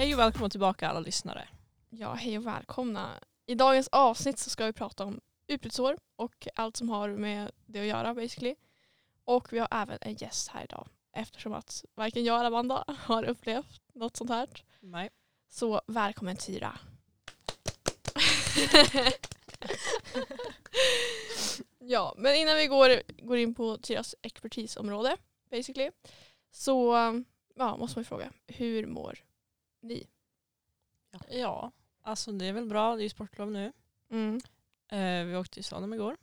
Hej och välkomna tillbaka alla lyssnare. Ja, hej och välkomna. I dagens avsnitt så ska vi prata om utbytesår och allt som har med det att göra basically. Och vi har även en gäst här idag eftersom att varken jag eller Amanda har upplevt något sånt här. Nej. Så välkommen Tyra. ja, men innan vi går, går in på Tyras expertisområde basically så ja, måste man ju fråga, hur mår ni? Ja, alltså det är väl bra. Det är ju sportlov nu. Mm. Eh, vi åkte till Slalom igår.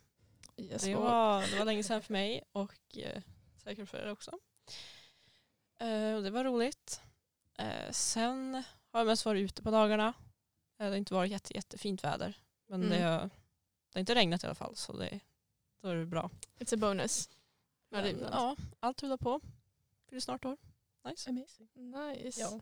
Yes, Det var, det var länge sedan för mig och eh, säkert för er också. Eh, och det var roligt. Eh, sen har jag mest varit ute på dagarna. Eh, det har inte varit jätte, jättefint väder. Men Mm. det, har, det har inte regnat i alla fall så det, då är det bra. It's a bonus. Ja, det är Men, ja, allt rullar på. Fyller snart år. Nice. Amazing. Nice. Ja.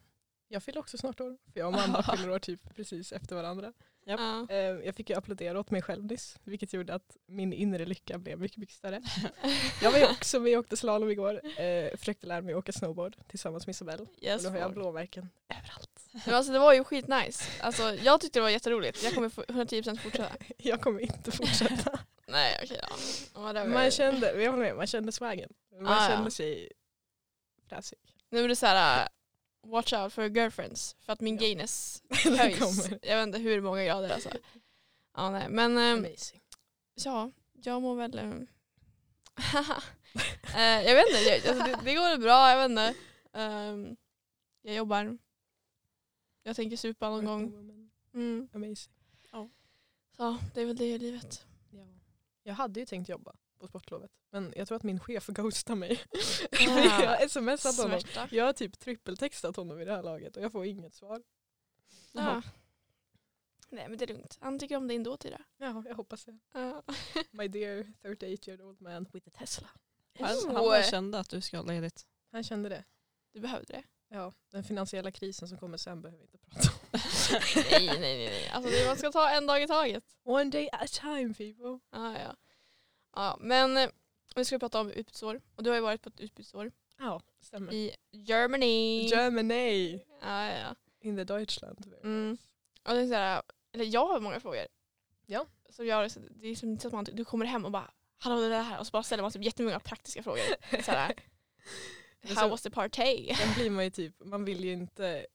Jag fyller också snart år. För jag och Amanda fyller år typ precis efter varandra. Japp. Ja. Eh, Jag fick ju applådera åt mig själv nyss. Vilket gjorde att min inre lycka blev mycket, mycket större. Jag var ju också med och åkte slalom igår. Eh, försökte lära mig åka snowboard tillsammans med Isabelle. Yes, och nu har jag blåmärken överallt. Men alltså, det var ju skitnice. Alltså, jag tyckte det var jätteroligt. Jag kommer få 110% fortsätta. Jag kommer inte fortsätta. Nej okej det var- Man kände, jag håller med, man kände swagen. Man Ah, ja. kände sig fräsig. Nu är det såhär, uh, watch out for girlfriends. För att min Ja. gayness höjs. Jag vet inte hur många grader alltså. Ja nej men Amazing. ja, jag mår väl... ehm, eh, jag vet inte, jag, alltså, det, det går bra, jag vet inte. Ehm, jag jobbar. Jag tänker supa någon gång. Mm. Amazing. Så det är väl det i livet. Ja. Jag hade ju tänkt jobba på sportlovet. Men jag tror att min chef ghostar mig. Ah. jag har smsat honom. Jag har typ trippeltextat honom i det här laget och jag får inget svar. Ja. Nej men det är lugnt. Han tycker om dig ändå Tyra. Ja, jag hoppas det. Ja. My dear 38 year old man with a Tesla. Han, han kände att du ska ha ledigt. Han kände det. Du behövde det. Ja, den finansiella krisen som kommer sen behöver vi inte prata om. nej nej nej. nej. Alltså, man ska ta en dag i taget. One day at a time people. Ah, ja. Ja, men eh, vi ska prata om utbytesår. Och du har ju varit på ett utbytesår Ja, stämmer. i Germany. Germany. ja, ja. In the Deutschland. Mm. Och det är så här, eller jag har många frågor. Ja. Så jag, det är som inte så att man, du kommer hem och bara Hallå det här och så bara ställer man typ jättemånga praktiska frågor. Så här, How was the party? Sen blir man ju typ, man vill ju inte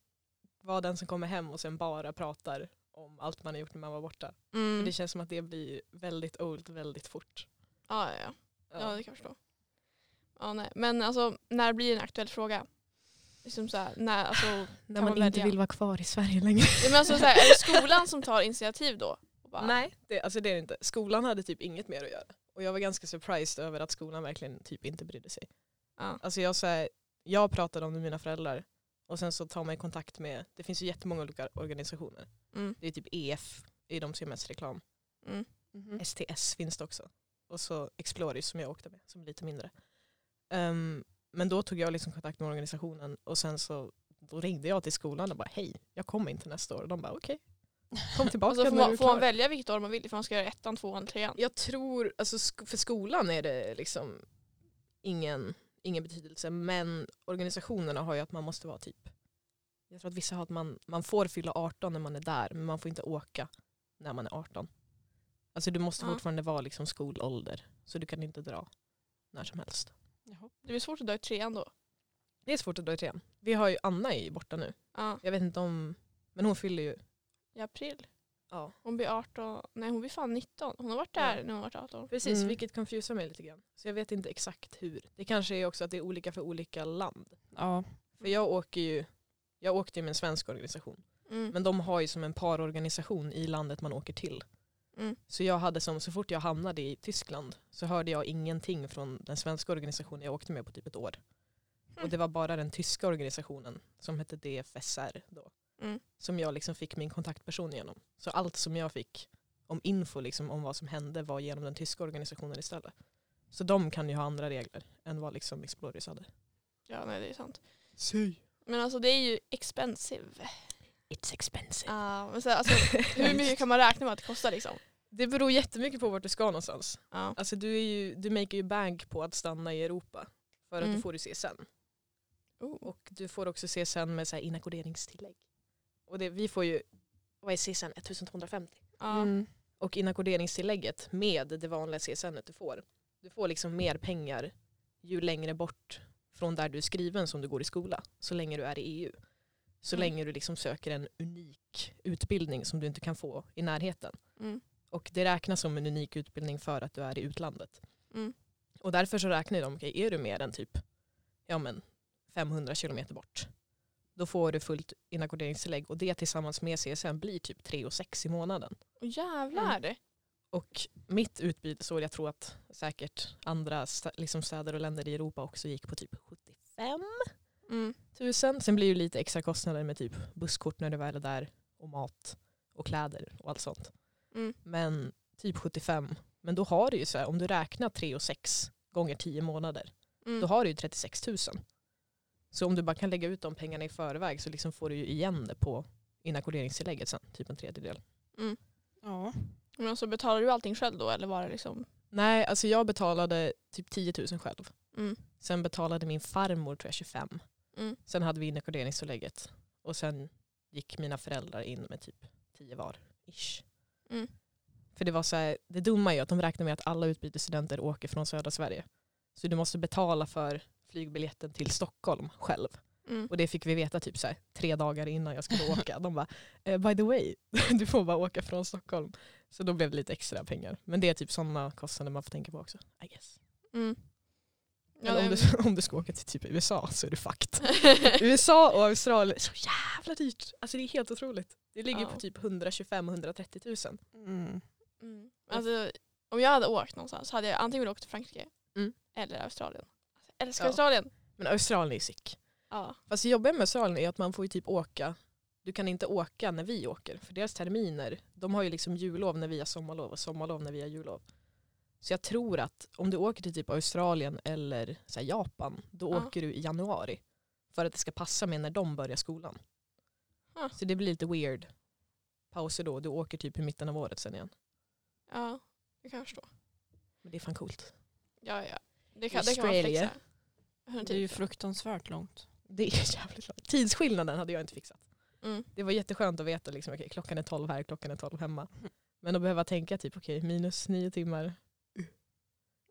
vara den som kommer hem och sen bara pratar om allt man har gjort när man var borta. Mm. det känns som att det blir väldigt old väldigt fort. Ja, ja, ja. Ja, det kan jag förstå. Ja, nej. Men alltså, när blir det en aktuell fråga? Liksom så här, när, alltså, När Kan man inte välja? vill vara kvar i Sverige längre. ja, men alltså, så här, är det skolan som tar initiativ då? Och bara, Nej, det, alltså det är det inte. Skolan hade typ inget mer att göra. Och jag var ganska surprised över att skolan verkligen typ inte brydde sig. Ja. Alltså jag, så här, jag pratade om det med mina föräldrar och sen så tar man kontakt med, det finns ju jättemånga olika organisationer. Mm. Det är typ EF, är de som gör mest reklam. Mm. STS finns det också. Och så Exploris som jag åkte med, som är lite mindre. Ehm, men då tog jag liksom kontakt med organisationen och sen så då ringde jag till skolan och bara hej, jag kommer inte nästa år. Och de bara okej, kom tillbaka Och så får när du man, är får man klar." välja vilket år man vill ifall man ska göra ettan, tvåan, trean. Jag tror, alltså sk- för skolan är det liksom ingen, ingen betydelse men organisationerna har ju att man måste vara typ, jag tror att vissa har att man, man får fylla 18 när man är där men man får inte åka när man är 18. Alltså du måste Ja. fortfarande vara liksom skolålder så du kan inte dra när som helst. Jaha. Det blir svårt att dra i trean då. Det är svårt att dra i trean. Vi har ju Anna är ju borta nu. Ja, Jag vet inte om, men hon fyller ju, i april. ja. Hon blir 18, nej hon blir fan 19. Hon har varit Ja. där när hon har varit 18. Precis, Mm. vilket confusar mig lite grann. Så jag vet inte exakt hur. Det kanske är också att det är olika för olika land. Ja, För jag åker ju, jag åkte ju med en svensk organisation. Mm. Men de har ju som en parorganisation i landet man åker till. Mm. Så jag hade som, så fort jag hamnade i Tyskland så hörde jag ingenting från den svenska organisationen jag åkte med på typ ett år. Mm. Och det var bara den tyska organisationen som hette DFSR då. Mm. Som jag liksom fick min kontaktperson genom. Så allt som jag fick om info liksom om vad som hände var genom den tyska organisationen istället. Så de kan ju ha andra regler än vad liksom Exploris hade. Ja, nej det är sant. Sy. Men alltså det är ju expensive. It's expensive. Ja, men så, alltså, hur mycket kan man räkna med att det kostar liksom? Det beror jättemycket på vart du ska någonstans. Ja. Alltså du, är ju, du maker ju bank på att stanna i Europa. För att Mm. du får du CSN. Oh. Och du får också CSN med så här inackorderingstillägg. Och det, vi får ju, vad är CSN? 1250. Ja. Mm. Och inackorderingstillägget med det vanliga CSN du får. Du får liksom mer pengar ju längre bort från där du är skriven som du går i skola. Så länge du är i EU. Så Mm. länge du liksom söker en unik utbildning som du inte kan få i närheten. Mm. Och det räknas som en unik utbildning för att du är i utlandet. Mm. Och därför så räknar de, okej, är du mer än typ ja, men 500 kilometer bort, då får du fullt inackorderingstillägg och det tillsammans med CSN blir typ 3 och 6 i månaden. Och jävlar. Och mitt utbytesår, jag tror att säkert andra liksom städer och länder i Europa också gick på typ 75 Mm. 000. Sen blir det lite extra kostnader med typ busskort när du väl är där och mat och kläder och allt sånt. Mm. Men typ 75. Men då har du ju så här, om du räknar 3 och 6 gånger 10 månader, Mm. då har du ju 36 000. Så om du bara kan lägga ut de pengarna i förväg så liksom får du ju igen det på inackorderingstillägget sen, typ en tredjedel. Mm. Ja. Men alltså betalar du allting själv då eller var det liksom? Nej, alltså jag betalade typ 10 000 själv. Mm. Sen betalade min farmor tror jag 25. Mm. Sen hade vi inackorderingstillägget. Och sen gick mina föräldrar in med typ 10 var. Ish. Mm. För det var så här, det dumma är ju att de räknar med att alla utbytesstudenter åker från södra Sverige. Så du måste betala för flygbiljetten till Stockholm själv. Mm. Och det fick vi veta typ så här, tre dagar innan jag skulle åka. De bara, eh, by the way, du får bara åka från Stockholm. Så då blev det lite extra pengar. Men det är typ sådana kostnader man får tänka på också. I guess. Mm. Men Ja, om, det- du, om du ska åka till typ USA så är du fucked. USA och Australien, så jävla dyrt. Alltså det är helt otroligt. Det ligger Ja. på typ 125-130 000. Mm. Mm. Alltså, om jag hade åkt någonstans så hade jag antingen åka till Frankrike Mm. eller Australien. Alltså, jag älskar Ja. Australien. Men Australien är ju sick. Ja. Fast det jobbiga med Australien är att man får ju typ åka, du kan inte åka när vi åker. För deras terminer, de har ju liksom jullov när vi har sommarlov och sommarlov när vi har jullov. Så jag tror att om du åker till typ Australien eller så här Japan, då Ja. åker du i januari. För att det ska passa med när de börjar skolan. Ja. Så det blir lite weird pauser då. Du åker typ i mitten av året sen igen. ja, det kan jag förstå. Men det är fan coolt. Ja, ja. Det kan, det kan man flexa. Det är ju fruktansvärt långt. Det är jävligt långt. Tidsskillnaden hade jag inte fixat. Mm. Det var jätteskönt att veta liksom, okay, klockan är 12 här, klockan är 12 hemma. Men att behöva tänka typ okej, minus nio timmar.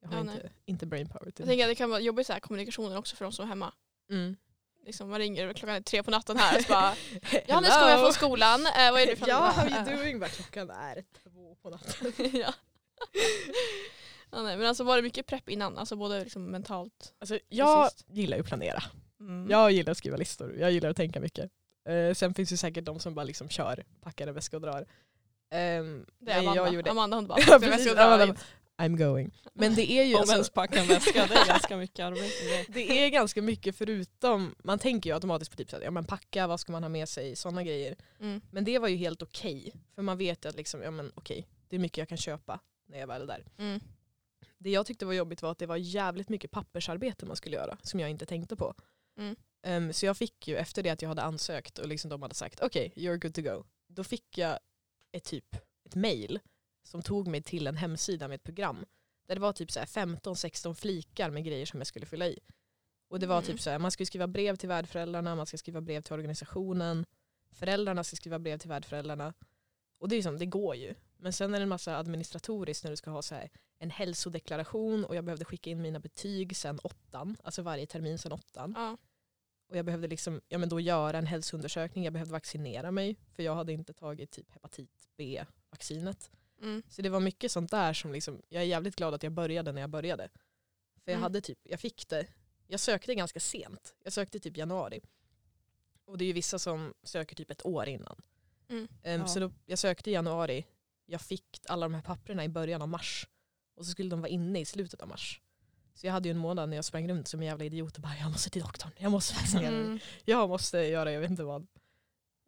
Jag har Ja, inte, inte brain power till Jag det. tänker att det kan vara jobbigt så här, kommunikationen också för de som är hemma. Mm. Liksom, man ringer klockan är tre på natten här och så bara ska jag från skolan, eh, vad är det för Ja, how you doing? Bara, klockan är två på natten. ja. ja, nej, men alltså var det mycket prepp innan? Alltså både liksom mentalt? Alltså, jag Precis. gillar ju att planera. Mm. Jag gillar att skriva listor. Jag gillar att tänka mycket. Eh, sen finns det säkert de som bara liksom kör, packar en väska och drar. Ehm, Det är men Amanda. jag gjorde, Amanda hon bara, Ja, "Det är precis. mest jag drar Amanda hit." I'm going. Men det är ju Om alltså, ens packa en väska, det är ganska mycket arbete. det är ganska mycket förutom, man tänker ju automatiskt på typ så här, ja, men packa, vad ska man ha med sig, sådana grejer. Mm. Men det var ju helt okej. för man vet ju att liksom, ja, men okej, det är mycket jag kan köpa när jag väl är där. Mm. Det jag tyckte var jobbigt var att det var jävligt mycket pappersarbete man skulle göra som jag inte tänkte på. Mm. Ehm, så jag fick ju efter det att jag hade ansökt och liksom de hade sagt okej, you're good to go. Då fick jag ett typ ett mail som tog mig till en hemsida med ett program. Där det var typ så här 15-16 flikar med grejer som jag skulle fylla i. Och det var Mm. typ så här, man ska skriva brev till värdföräldrarna, man ska skriva brev till organisationen, föräldrarna ska skriva brev till värdföräldrarna. Och det, är liksom, det går ju. Men sen är det en massa administratoriskt när du ska ha så här en hälsodeklaration och jag behövde skicka in mina betyg sen åttan, alltså varje termin sen åttan. Ja. Och jag behövde liksom, ja, men då göra en hälsoundersökning, jag behövde vaccinera mig för jag hade inte tagit typ hepatit B-vaccinet. Mm. Så det var mycket sånt där som liksom, jag är jävligt glad att jag började när jag började. För jag Mm. hade typ, jag fick det, jag sökte ganska sent. Jag sökte typ januari. Och det är ju vissa som söker typ ett år innan. Mm. Ehm, Ja. Så då, jag sökte i januari, jag fick alla de här papperna i början av mars. Och så skulle de vara inne i slutet av mars. Så jag hade ju en månad när jag sprang runt som en jävla idiot och bara jag måste till doktorn, jag måste vaccinera mig. Mm. Jag måste göra jag vet inte vad.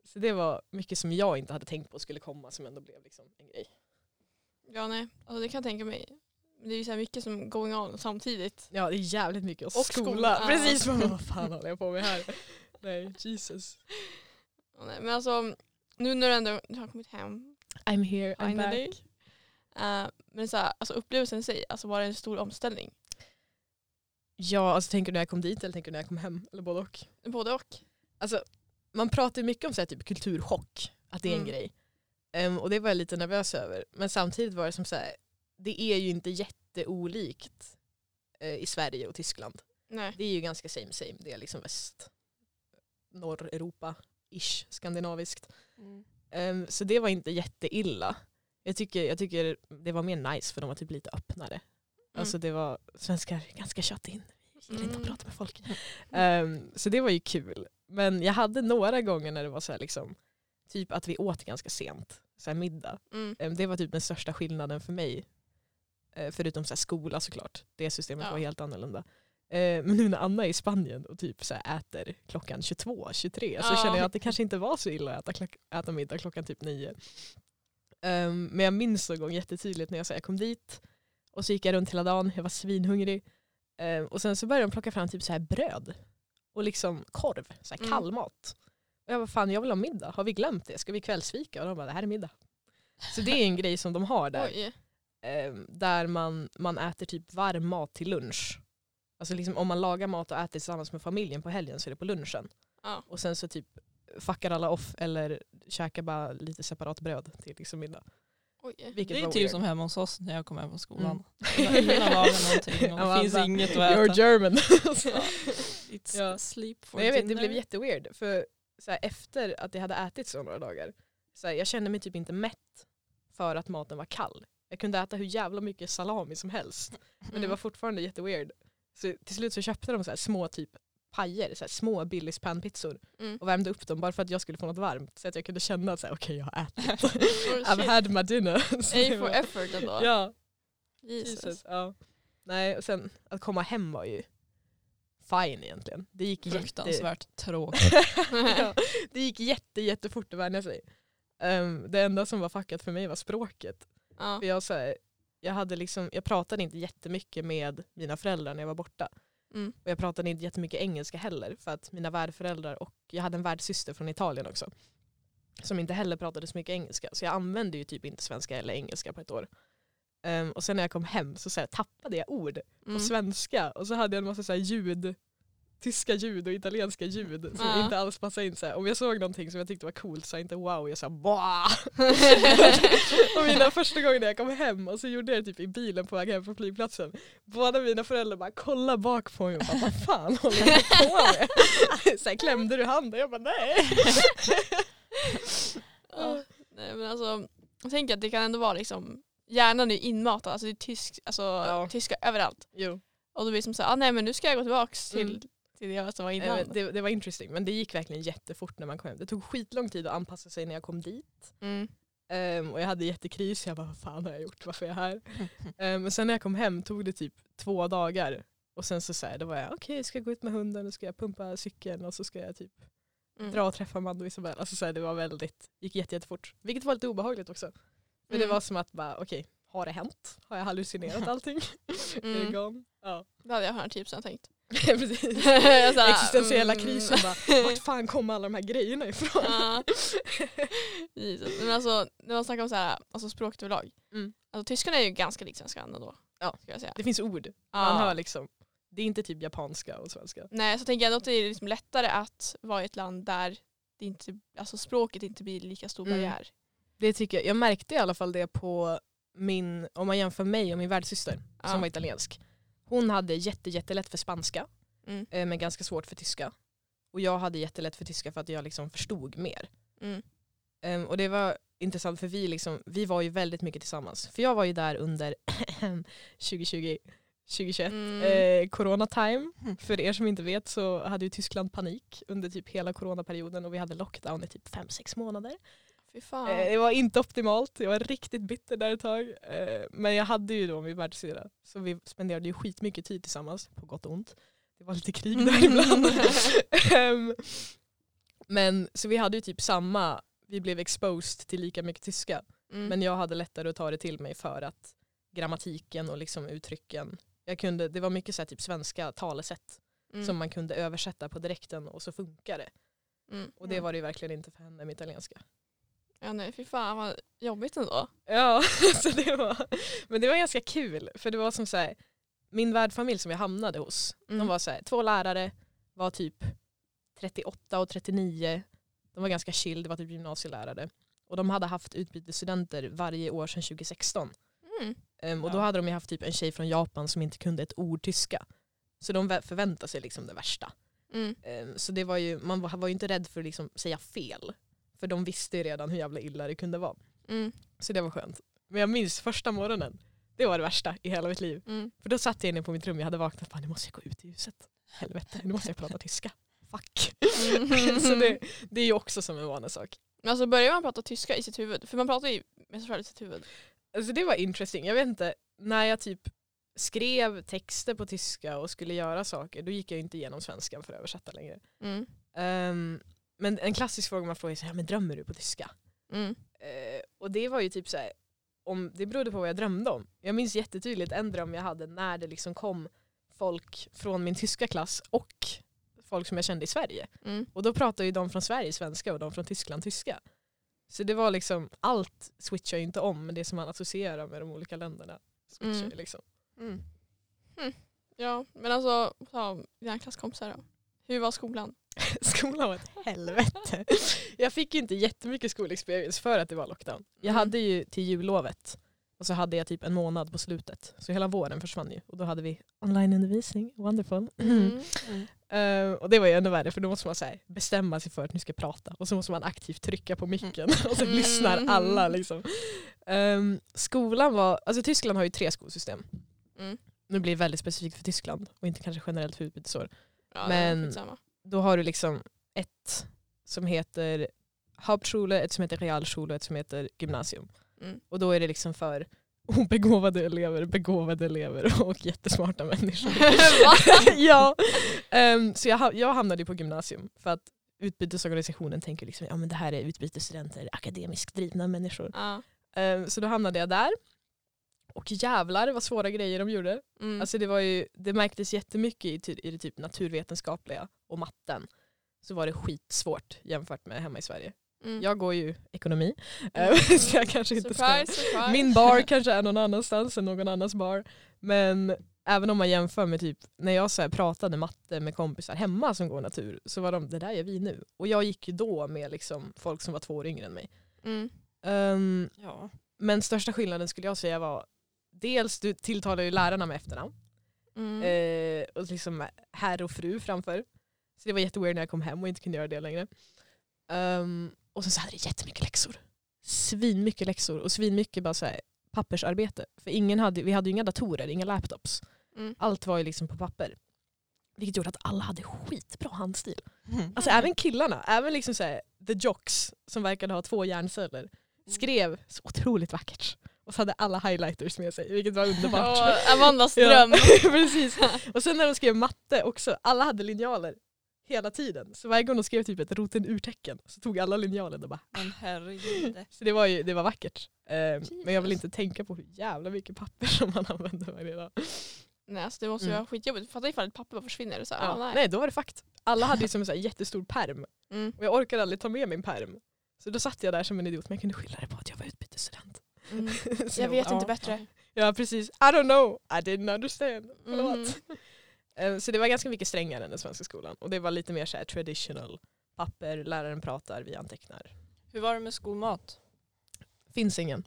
Så det var mycket som jag inte hade tänkt på skulle komma som ändå blev liksom en grej. Ja nej, alltså, det kan jag tänka mig. Det är ju så här mycket som going on samtidigt. Ja det är jävligt mycket. Och, Och skola. skola. Precis, vad vad fan håller jag på med här? Nej, Jesus. Ja, nej, men alltså nu när du ändå har kommit hem I'm here, I'm back. Eh, men så här, alltså upplevelsen i sig, alltså var det en stor omställning? Ja, alltså tänker du när jag kom dit eller tänker du när jag kom hem? Eller både och? Både och. Alltså, man pratar mycket om så här, typ, kulturchock, att det är en Mm. grej. Ehm, och det var jag lite nervös över. Men samtidigt var det som så här, det är ju inte jätteolikt eh, i Sverige och Tyskland. Nej. Det är ju ganska same same, det är liksom väst, Norreuropa-ish, skandinaviskt. Mm. Ehm, så det var inte jätteilla. Jag tycker, jag tycker det var mer nice för de var typ lite öppnare. Alltså det var, svenskar ganska shut in. Vi gillar inte att Mm. prata med folk. Ehm, så det var ju kul. Men jag hade några gånger när det var så här liksom, typ att vi åt ganska sent, så middag. Mm. Ehm, det var typ den största skillnaden för mig. Eh, förutom så skola såklart. Det systemet Ja. var helt annorlunda. Eh, men nu när Anna är i Spanien och typ så äter klockan 22, 23 så Ja. känner jag att det kanske inte var så illa att äta, äta middag klockan typ 9. Ehm, men jag minns en gång jättetydligt när jag, så här, jag kom dit och så gick jag runt hela dagen, jag var svinhungrig. Ehm, och sen så började de plocka fram typ så här bröd och liksom korv, så här Mm. Och jag var fan jag vill ha middag, har vi glömt det? Ska vi kvällsfika? Och de bara det här är middag. Så det är en grej som de har där. Oj. Ehm, där man, man äter typ varm mat till lunch. Alltså liksom om man lagar mat och äter tillsammans med familjen på helgen så är det på lunchen. Ja. Och sen så typ fuckar alla off eller käkar bara lite separat bröd till liksom middag. Oj. Vilket Det är typ weird. som hemma hos oss när jag kom hem från skolan. Mm. Ingen har lagat någonting och det finns bara, inget att You're äta. German. Ja. It's Ja. sleep for Men jag vet, det blev jätteweird. För så här, efter att det hade ätit så några dagar, så här, jag kände mig typ inte mätt för att maten var kall. Jag kunde äta hur jävla mycket salami som helst. Men det Mm. var fortfarande jätteweird. Så till slut så köpte de så här små typ pajer, så här små Billys panpizzor Mm. och värmde upp dem bara för att jag skulle få något varmt. Så att jag kunde känna att okej jag har ätit. Oh, I've had my dinner. A for effort ändå. Ja, Jesus. Jesus. Ja. Nej, och sen att komma hem var ju fine egentligen. Det gick jätte... Fruktansvärt tråkigt. ja, det gick jätte, jättefort att vänja sig. Ehm, det enda som var fuckat för mig var språket. Ja. För jag, så här, jag, hade liksom, jag pratade inte jättemycket med mina föräldrar när jag var borta. Mm. Och jag pratade inte jättemycket engelska heller för att mina värdföräldrar och jag hade en värdsyster från Italien också. Som inte heller pratade så mycket engelska. Så jag använde ju typ inte svenska eller engelska på ett år. Ehm, och sen när jag kom hem så, så här, tappade jag ord Mm. på svenska och så hade jag en massa så här ljud tyska ljud och italienska ljud som Ja. inte alls passade in. Så här. Om jag såg någonting som jag tyckte var coolt så jag inte wow, jag sa bah. och mina första gången jag kom hem och så gjorde jag det typ i bilen på väg hem från flygplatsen. Båda mina föräldrar bara kollade bak på mig och bara vad fan håller du på med? så här, klämde du handen? Jag bara nej. Ja. Nej, men alltså, jag tänker att det kan ändå vara liksom, hjärnan är ju inmatad, alltså det är tysk, alltså, Ja. tyska överallt. Jo. Och då blir det som såhär, ah, nej men nu ska jag gå tillbaks till, Mm. till det jag som var Eh, innan. men Det, det var interesting men det gick verkligen jättefort när man kom hem. Det tog skitlång tid att anpassa sig när jag kom dit. Mm. Ehm, och jag hade jättekris, jag bara vad fan har jag gjort, varför är jag här? Men sen när jag kom hem tog det typ två dagar. Och sen så, så här, då var jag okej, jag ska gå ut med hunden, och ska jag pumpa cykeln och så ska jag typ Mm. dra och träffa Amanda och Isabel. Alltså, så här, det var väldigt, gick jätte, jättefort. Vilket var lite obehagligt också. För det Mm. var som att bara okej, har det hänt? Har jag hallucinerat allting? är det Mm. gone? Ja, Det hade jag 110% tänkt. precis. Såhär, Existentiella mm. krisen bara, vart fan kommer alla de här grejerna ifrån? Ja. Jesus. Men alltså, när man snackar om så här, alltså språket överlag. Mm. Alltså, tyskarna är ju ganska likt svenskan ändå. Ja. Ska jag säga. Det finns ord, Ja. man hör liksom, det är inte typ japanska och svenska. Nej, så tänker jag att det är liksom lättare att vara i ett land där det inte, alltså språket inte blir lika stor Mm. Det tycker jag, jag märkte i alla fall det på min, om man jämför mig och min värdsyster Ja. som var italiensk. Hon hade jätte, jättelätt för spanska Mm. eh, men ganska svårt för tyska. Och jag hade jättelätt för tyska för att jag liksom förstod mer. Mm. Ehm, och det var intressant för vi, liksom, vi var ju väldigt mycket tillsammans. För jag var ju där under 2020, 2021, Mm. eh, corona time. För er som inte vet så hade ju Tyskland panik under typ hela coronaperioden och vi hade lockdown i typ 5-6 månader. Eh, Det var inte optimalt, jag var riktigt bitter där ett tag. Eh, Men jag hade ju då min världssyrra så vi spenderade ju skitmycket tid tillsammans, på gott och ont. Det var lite krig där ibland. Ehm, Men så vi hade ju typ samma, vi blev exposed till lika mycket tyska. Mm. Men jag hade lättare att ta det till mig för att grammatiken och liksom uttrycken, jag kunde, det var mycket så här typ svenska talesätt Mm. som man kunde översätta på direkten och så funkar det. Mm. Och det var det ju verkligen inte för henne med italienska. Ja nej fy fan vad jobbigt ändå. Ja, så det var, men det var ganska kul för det var som så här, min värdfamilj som jag hamnade hos, de Mm. var så här, två lärare, var typ 38 och 39, de var ganska chill, det var typ gymnasielärare. Och de hade haft utbytesstudenter varje år sedan 2016. Mm. Ehm, och då Ja. hade de ju haft typ en tjej från Japan som inte kunde ett ord tyska. Så de vä- förväntade sig liksom det värsta. Mm. Ehm, så det var ju, man var, var ju inte rädd för att liksom säga fel. För de visste ju redan hur jävla illa det kunde vara. Mm. Så det var skönt. Men jag minns första morgonen, det var det värsta i hela mitt liv. Mm. För då satt jag inne på mitt rum, jag hade vaknat och bara nu måste jag gå ut i huset. Helvete, nu måste jag prata tyska. Fuck. Mm. så det, det är ju också som en vanesak. Men alltså börjar man prata tyska i sitt huvud? För man pratar ju med sig själv i sitt huvud. Alltså det var interesting. Jag vet inte, när jag typ skrev texter på tyska och skulle göra saker, då gick jag inte igenom svenskan för att översätta längre. Mm. Ehm, men en klassisk fråga man frågar är så här, men drömmer du på tyska? Mm. Eh, och det var ju typ så här, om, det berodde på vad jag drömde om. Jag minns jättetydligt en dröm jag hade när det liksom kom folk från min tyska klass och folk som jag kände i Sverige. Mm. Och då pratade ju de från Sverige svenska och de från Tyskland tyska. Så det var liksom, allt switchar ju inte om men det som man associerar med de olika länderna switchar Mm. liksom. Mm. Ja men alltså, ja, dina klasskompisar då? Hur var skolan? Skolan var ett helvete. Jag fick ju inte jättemycket skolexperience för att det var lockdown. Jag Mm. hade ju till jullovet och så hade jag typ en månad på slutet. Så hela våren försvann ju och då hade vi onlineundervisning, wonderful. Mm. Mm. Eh, och det var ju ännu värre för då måste man så här, bestämma sig för att nu ska jag prata och så måste man aktivt trycka på micken och så Mm. lyssnar alla. Liksom. Ehm, skolan var, alltså Tyskland har ju tre skolsystem. Mm. Nu blir det väldigt specifikt för Tyskland och inte kanske generellt för utbytesår. Ja, Men-. Då har du liksom ett som heter Hauptschule, ett som heter Realschule och ett som heter Gymnasium. Mm. Och då är det liksom för obegåvade elever, begåvade elever och jättesmarta människor. Ja. Ehm, så jag, jag hamnade på gymnasium för att utbytesorganisationen tänker liksom ja men det här är utbytesstudenter, akademiskt drivna människor. Ja. Ehm, så då hamnade jag där. Och jävlar vad svåra grejer de gjorde. Mm. Alltså det, var ju, det märktes jättemycket i, i det typ naturvetenskapliga och matten. Så var det skitsvårt jämfört med hemma i Sverige. mm. Jag går ju ekonomi. Mm. eh, så jag kanske inte ska surprise, surprise. min bar kanske är någon annanstans än någon annans bar. Men även om man jämför med typ när jag så här pratade matte med kompisar hemma som går natur så var de det där gör vi nu. Och jag gick ju då med liksom folk som var två år yngre än mig. Mm. Ehm, Ja. men största skillnaden skulle jag säga var dels du tilltalar ju lärarna med efternamn Mm. eh, och liksom herr och fru framför. Så det var jätteweird när jag kom hem och inte kunde göra det längre. Ehm, och sen så hade det jättemycket läxor. Svin mycket läxor och svin mycket bara så här pappersarbete. För ingen hade, vi hade ju inga datorer, inga laptops. Mm. Allt var ju liksom på papper. Vilket gjorde att alla hade skitbra handstil. Mm. Alltså även killarna, även liksom så här, the jocks som verkade ha två hjärnceller skrev så otroligt vackert. Och så hade alla highlighters med sig, vilket var underbart. Och Amandas Ja. dröm. Precis. Och sen när de skrev matte också, alla hade linjaler hela tiden. Så varje gång de skrev typ ett roten ur-tecken så tog alla linjalen och bara Men herregud. så det var ju det var vackert. Eh, men jag vill inte tänka på hur jävla mycket papper som man använder varje dag. Nej, alltså det måste ju Mm. vara skitjobbigt. Fatta ifall ett papper bara försvinner. Så, Ja. ah, nej. nej. då var det fakt. Alla hade ju som en så jättestor perm Mm. och jag orkade aldrig ta med min perm. Så då satt jag där som en idiot men jag kunde skylla det på att jag var utbytesstudent. Mm. Jag vet Ja. inte bättre. Ja precis, I don't know, I didn't understand. Förlåt. Mm. Eh, Så det var ganska mycket strängare än den svenska skolan. Och det var lite mer så här traditional. Papper, läraren pratar, vi antecknar. Hur var det med skolmat? Finns ingen.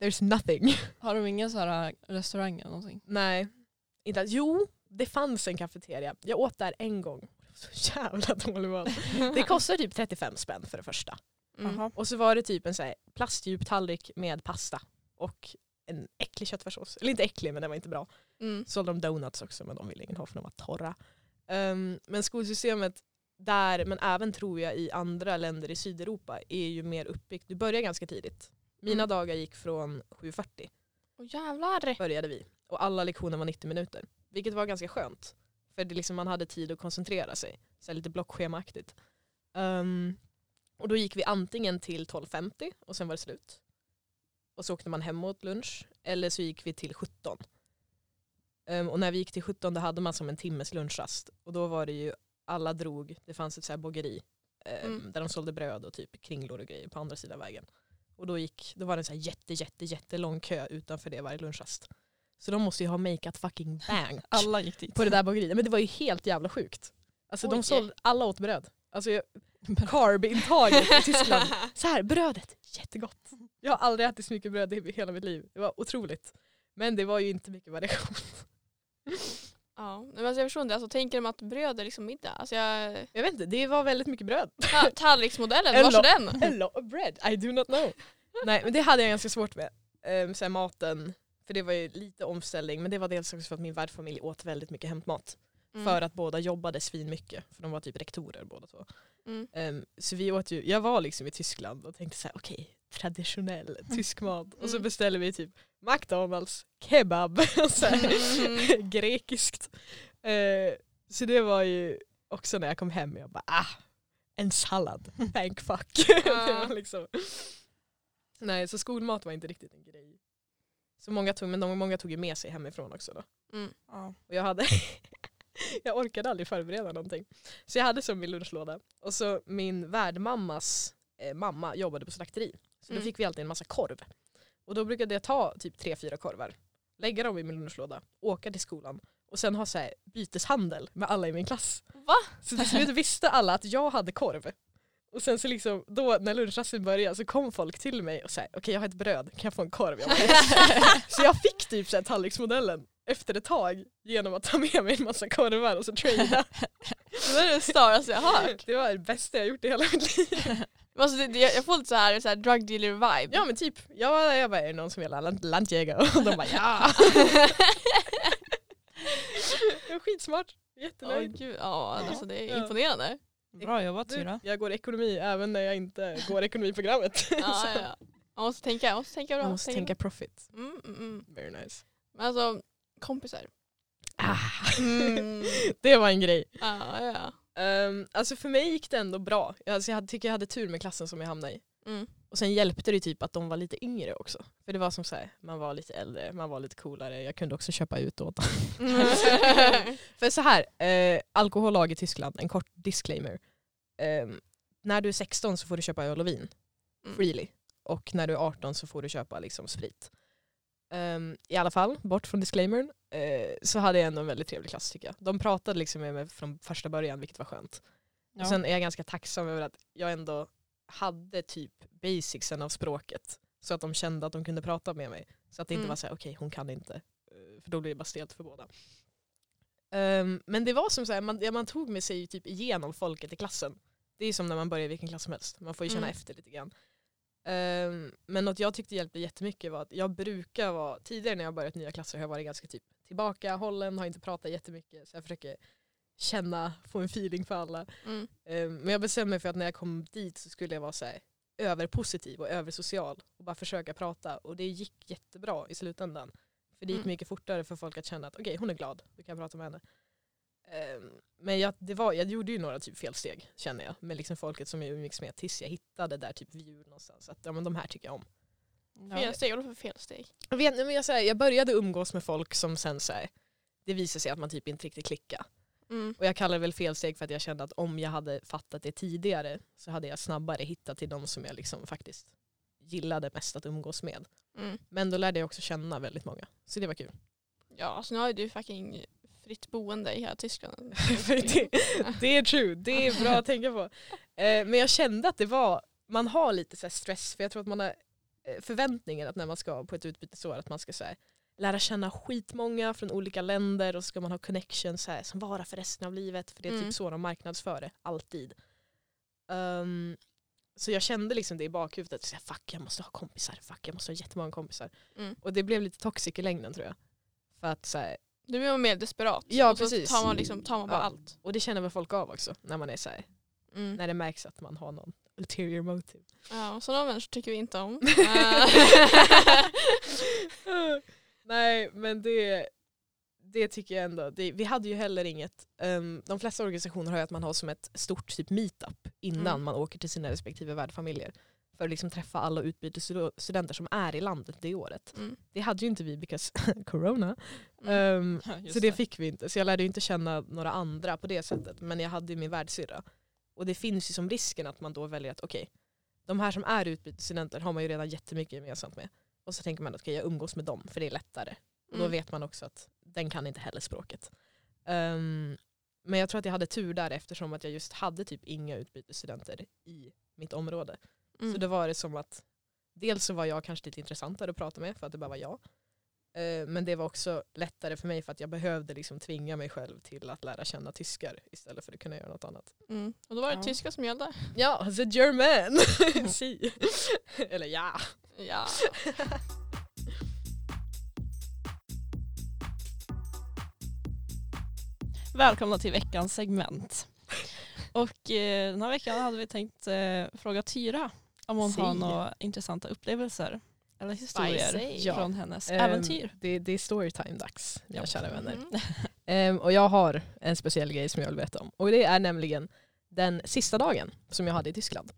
There's nothing. Har de ingen så här restaurang eller någonting? Nej. Inte alls. Jo, det fanns en kafeteria. Jag åt där en gång. Så jävla dålig mat. Det kostar typ 35 spänn för det första. Mm. Och så var det typ en så här plastdjup tallrik med pasta. Och en äcklig köttfärssås. Eller inte äcklig men den var inte bra. Mm. sålde de donuts också men de ville ingen ha för de var torra. Ehm, men skolsystemet där, men även tror jag i andra länder i Sydeuropa är ju mer uppbyggt. Du börjar ganska tidigt. Mina Mm. dagar gick från 7.40 Åh jävlar. började vi och alla lektioner var 90 minuter. Vilket var ganska skönt. För det liksom, man hade tid att koncentrera sig. Så lite blockschemaaktigt. Ehm, och då gick vi antingen till 12.50 och sen var det slut. Och så åkte man hem åt lunch. Eller så gick vi till 17. Ehm, och när vi gick till 17 då hade man som en timmes lunchrast. Och då var det ju, alla drog, det fanns ett så här bageri. ehm, Mm. Där de sålde bröd och typ kringlor och grejer på andra sidan vägen. Och då, gick, då var det en så här jätte, jätte, jättelång kö utanför det varje lunchrast. Så de måste ju ha makeat fucking bank Alla gick dit. på det där bageriet. Men det var ju helt jävla sjukt. Alltså de Oj. sålde, alla åt bröd. Alltså jag- carb-intaget i Tyskland. Så här, brödet, jättegott. Jag har aldrig ätit så mycket bröd i hela mitt liv. Det var otroligt. Men det var ju inte mycket variation. Ja, men alltså jag förstår inte. Alltså, tänker de att bröd är liksom middag? Alltså jag... Jag vet inte, det var väldigt mycket bröd. Ta- Tallriksmodellen, vars lo- är den? A lot of bread, I do not know. Nej men det hade jag ganska svårt med. Um, så här, maten, för det var ju lite omställning men det var dels också för att min värdfamilj åt väldigt mycket hämtmat. Mm. För att båda jobbade svin mycket för de var typ rektorer båda två. Mm. Um, så vi åt ju, jag var liksom i Tyskland och tänkte så här: okej, traditionell tysk mat. Och så Mm. beställde vi typ McDonalds, kebab, och så här, Mm. grekiskt. Eh, så det var ju också när jag kom hem, jag bara ah, en sallad, thank fuck. det var liksom. Nej, så skolmat var inte riktigt en grej. Så många tog, men de, många tog ju med sig hemifrån också då. Mm. Ja. Och jag hade jag orkade aldrig förbereda någonting. Så jag hade som min lunchlåda. Och så min värdmammas eh, mamma jobbade på slakteri. Så då Mm. fick vi alltid en massa korv. Och då brukade jag ta typ tre, fyra korvar, lägga dem i min lunchlåda, åka till skolan och sen ha så här byteshandel med alla i min klass. Va? Så till slut visste alla att jag hade korv. Och sen så liksom, då när lunchrasten började så kom folk till mig och sa okej jag har ett bröd, kan jag få en korv? Jag så jag fick typ så här tallriksmodellen efter ett tag genom att ta med mig en massa korvar och så trada. Det var det staraste jag har hört. Det var det bästa jag gjort i hela mitt liv. Alltså, det, det, jag får lite så här, så här drug dealer vibe. Ja men typ, jag, jag bara är det någon som vill ha lant- lantjägare? Och de bara ja. jag var skitsmart, Åh, jättenöjd. gud, ja, alltså, det är imponerande. Bra jobbat Du, Tyra. jag går ekonomi även när jag inte går ekonomiprogrammet. Ja, ja, ja. Man måste tänka, man måste tänka bra. Man måste tänka profit. bra. Mm, mm, mm. Very nice. Men alltså, kompisar. Ah, Mm. det var en grej. ja, ja. Um, alltså för mig gick det ändå bra. Alltså jag hade, tycker jag hade tur med klassen som jag hamnade i. Mm. Och sen hjälpte det typ att de var lite yngre också. För det var som så här, man var lite äldre, man var lite coolare. Jag kunde också köpa ut åt dem. För så här, eh, alkohollag i Tyskland, en kort disclaimer. Ehm, när du är 16 så får du köpa öl och vin Mm. freely. Och när du är 18 så får du köpa liksom sprit. Ehm, I alla fall, bort från disclaimern, eh, så hade jag ändå en väldigt trevlig klass tycker jag. De pratade liksom med mig från första början vilket var skönt. Ja. Och sen är jag ganska tacksam över att jag ändå hade typ basicsen av språket. Så att de kände att de kunde prata med mig. Så att det inte Mm. var så här, okej hon kan inte. Eh, För då blir det bara stelt för båda. Ehm, men det var som så här, man, ja, man tog med sig typ igenom folket i klassen. Det är som när man börjar i vilken klass som helst. Man får ju känna Mm. efter lite grann. Ehm, men något jag tyckte hjälpte jättemycket var att jag brukar vara, tidigare när jag börjat nya klasser har jag varit ganska typ tillbakahållen, har inte pratat jättemycket. Så jag försöker känna, få en feeling för alla. Mm. Ehm, Men jag bestämde mig för att när jag kom dit så skulle jag vara så här, överpositiv och översocial och bara försöka prata och det gick jättebra i slutändan. För det gick Mm. mycket fortare för folk att känna att okej hon är glad, då kan prata med henne. Ehm, Men jag, det var, jag gjorde ju några typ felsteg känner jag med liksom folket som jag umgicks med tills jag hittade där typ vi någonstans. Att ja, men de här tycker jag om. Felsteg, vad för felsteg? Jag, vet, men jag, så här, jag började umgås med folk som sen så här, det visade sig att man typ inte riktigt klickade. Mm. Och jag kallar det väl felsteg för att jag kände att om jag hade fattat det tidigare så hade jag snabbare hittat till de som jag liksom faktiskt gillade mest att umgås med. Mm. Men då lärde jag också känna väldigt många. Så det var kul. Ja, alltså nu har ju du fucking fritt boende i hela Tyskland. Det, det är true, det är bra att tänka på. Eh, men jag kände att det var, man har lite så stress för jag tror att man har eh, förväntningar att när man ska på ett utbytesår att man ska så här, lära känna skitmånga från olika länder och så ska man ha connections så här, som varar för resten av livet för det är Mm. typ så de marknadsför det, alltid. Ehm, så jag kände liksom det i bakhuvudet, så här, fuck jag måste ha kompisar, fuck jag måste ha jättemånga kompisar. Mm. Och det blev lite toxic i längden tror jag. För att så här, Du blir mer desperat. Ja, och så precis. tar man, liksom, tar man bara Ja. allt. och det känner väl folk av också när man är så här, Mm. när det märks att man har någon ulterior motive. Ja, och sådana människor tycker vi inte om. Nej men det, det tycker jag ändå. Det, vi hade ju heller inget, ehm, de flesta organisationer har ju att man har som ett stort typ meetup innan Mm. man åker till sina respektive värdfamiljer. För att liksom träffa alla utbytesstudenter som är i landet det året. Mm. Det hade ju inte vi because corona. Mm. Just så det fick vi inte. Så jag lärde inte känna några andra på det sättet. Men jag hade ju min världssyrra. Och det finns ju som risken att man då väljer att okej, de här som är utbytesstudenter har man ju redan jättemycket gemensamt med. Och så tänker man att okay, jag umgås med dem för det är lättare. Och då Mm. vet man också att den kan inte heller språket. Ehm, men jag tror att jag hade tur där eftersom att jag just hade typ inga utbytesstudenter i mitt område. Mm. Så då var det som att dels så var jag kanske lite intressantare att prata med för att det bara var jag. Eh, Men det var också lättare för mig för att jag behövde liksom tvinga mig själv till att lära känna tyskar istället för att kunna göra något annat. Mm. Och då var det Ja. tyska som gällde. Ja, the German! si. Eller ja. Ja. Välkomna till veckans segment. Och eh, den här veckan hade vi tänkt eh, fråga Tyra om hon har Si. några intressanta upplevelser eller historier. Ja. från hennes Ehm, äventyr. Det, det är storytime-dags, mina Ja. kära vänner. Mm. Ehm, och jag har en speciell grej som jag vill berätta om. Och det är nämligen den sista dagen som jag hade i Tyskland.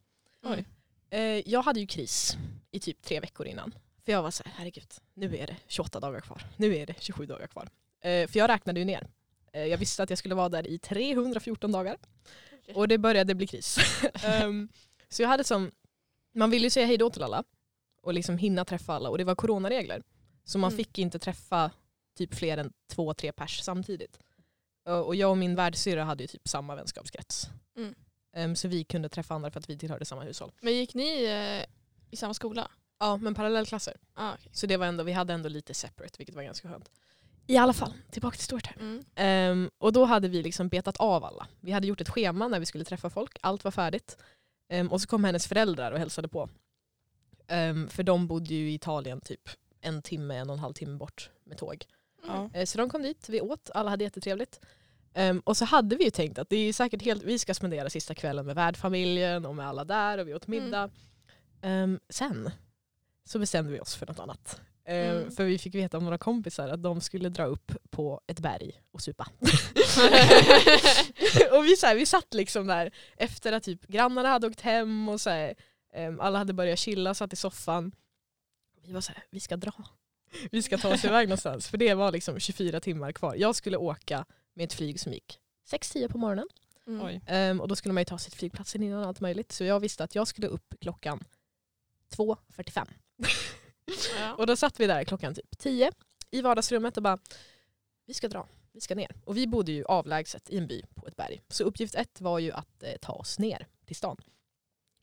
Oj. Eh, jag hade ju kris i typ tre veckor innan. För jag var så här, herregud, nu är det 28 dagar kvar. Nu är det 27 dagar kvar. Eh, för jag räknade ju ner. Eh, jag visste att jag skulle vara där i 314 dagar. Och det började bli kris. Ehm, så jag hade som, man ville ju säga hej då till alla och liksom hinna träffa alla och det var coronaregler. Så man Mm. fick inte träffa typ fler än två, tre pers samtidigt. Och jag och min värdsyrra hade ju typ samma vänskapskrets. Mm. Ehm, så vi kunde träffa andra för att vi tillhörde samma hushåll. Men gick ni eh, i samma skola? Ja, men parallellklasser. Ah, okay. Så det var ändå, vi hade ändå lite separate, vilket var ganska skönt. I alla fall, tillbaka till storytime. mm. Ehm, och då hade vi liksom betat av alla. Vi hade gjort ett schema när vi skulle träffa folk, allt var färdigt. Ehm, och så kom hennes föräldrar och hälsade på. Ehm, för de bodde ju i Italien typ en timme, en och en halv timme bort med tåg. Ja. Eh, Så de kom dit, vi åt, alla hade jättetrevligt. Ehm, och så hade vi ju tänkt att det är säkert helt, vi ska spendera sista kvällen med värdfamiljen och med alla där och vi åt middag. Ehm, sen så bestämde vi oss för något annat. Mm. För vi fick veta av några kompisar att de skulle dra upp på ett berg och supa. och vi, så här, vi satt liksom där efter att typ grannarna hade åkt hem och så här, alla hade börjat chilla, satt i soffan. Vi var så här, vi ska dra. Vi ska ta oss iväg någonstans. För det var liksom 24 timmar kvar. Jag skulle åka med ett flyg som gick 6-10 på morgonen. Mm. Ehm, och då skulle man ju ta sig till flygplatsen innan allt möjligt. Så jag visste att jag skulle upp klockan 2.45. Ja. Och då satt vi där klockan typ 10 i vardagsrummet och bara, vi ska dra, vi ska ner. Och vi bodde ju avlägset i en by på ett berg. Så uppgift ett var ju att eh, ta oss ner till stan.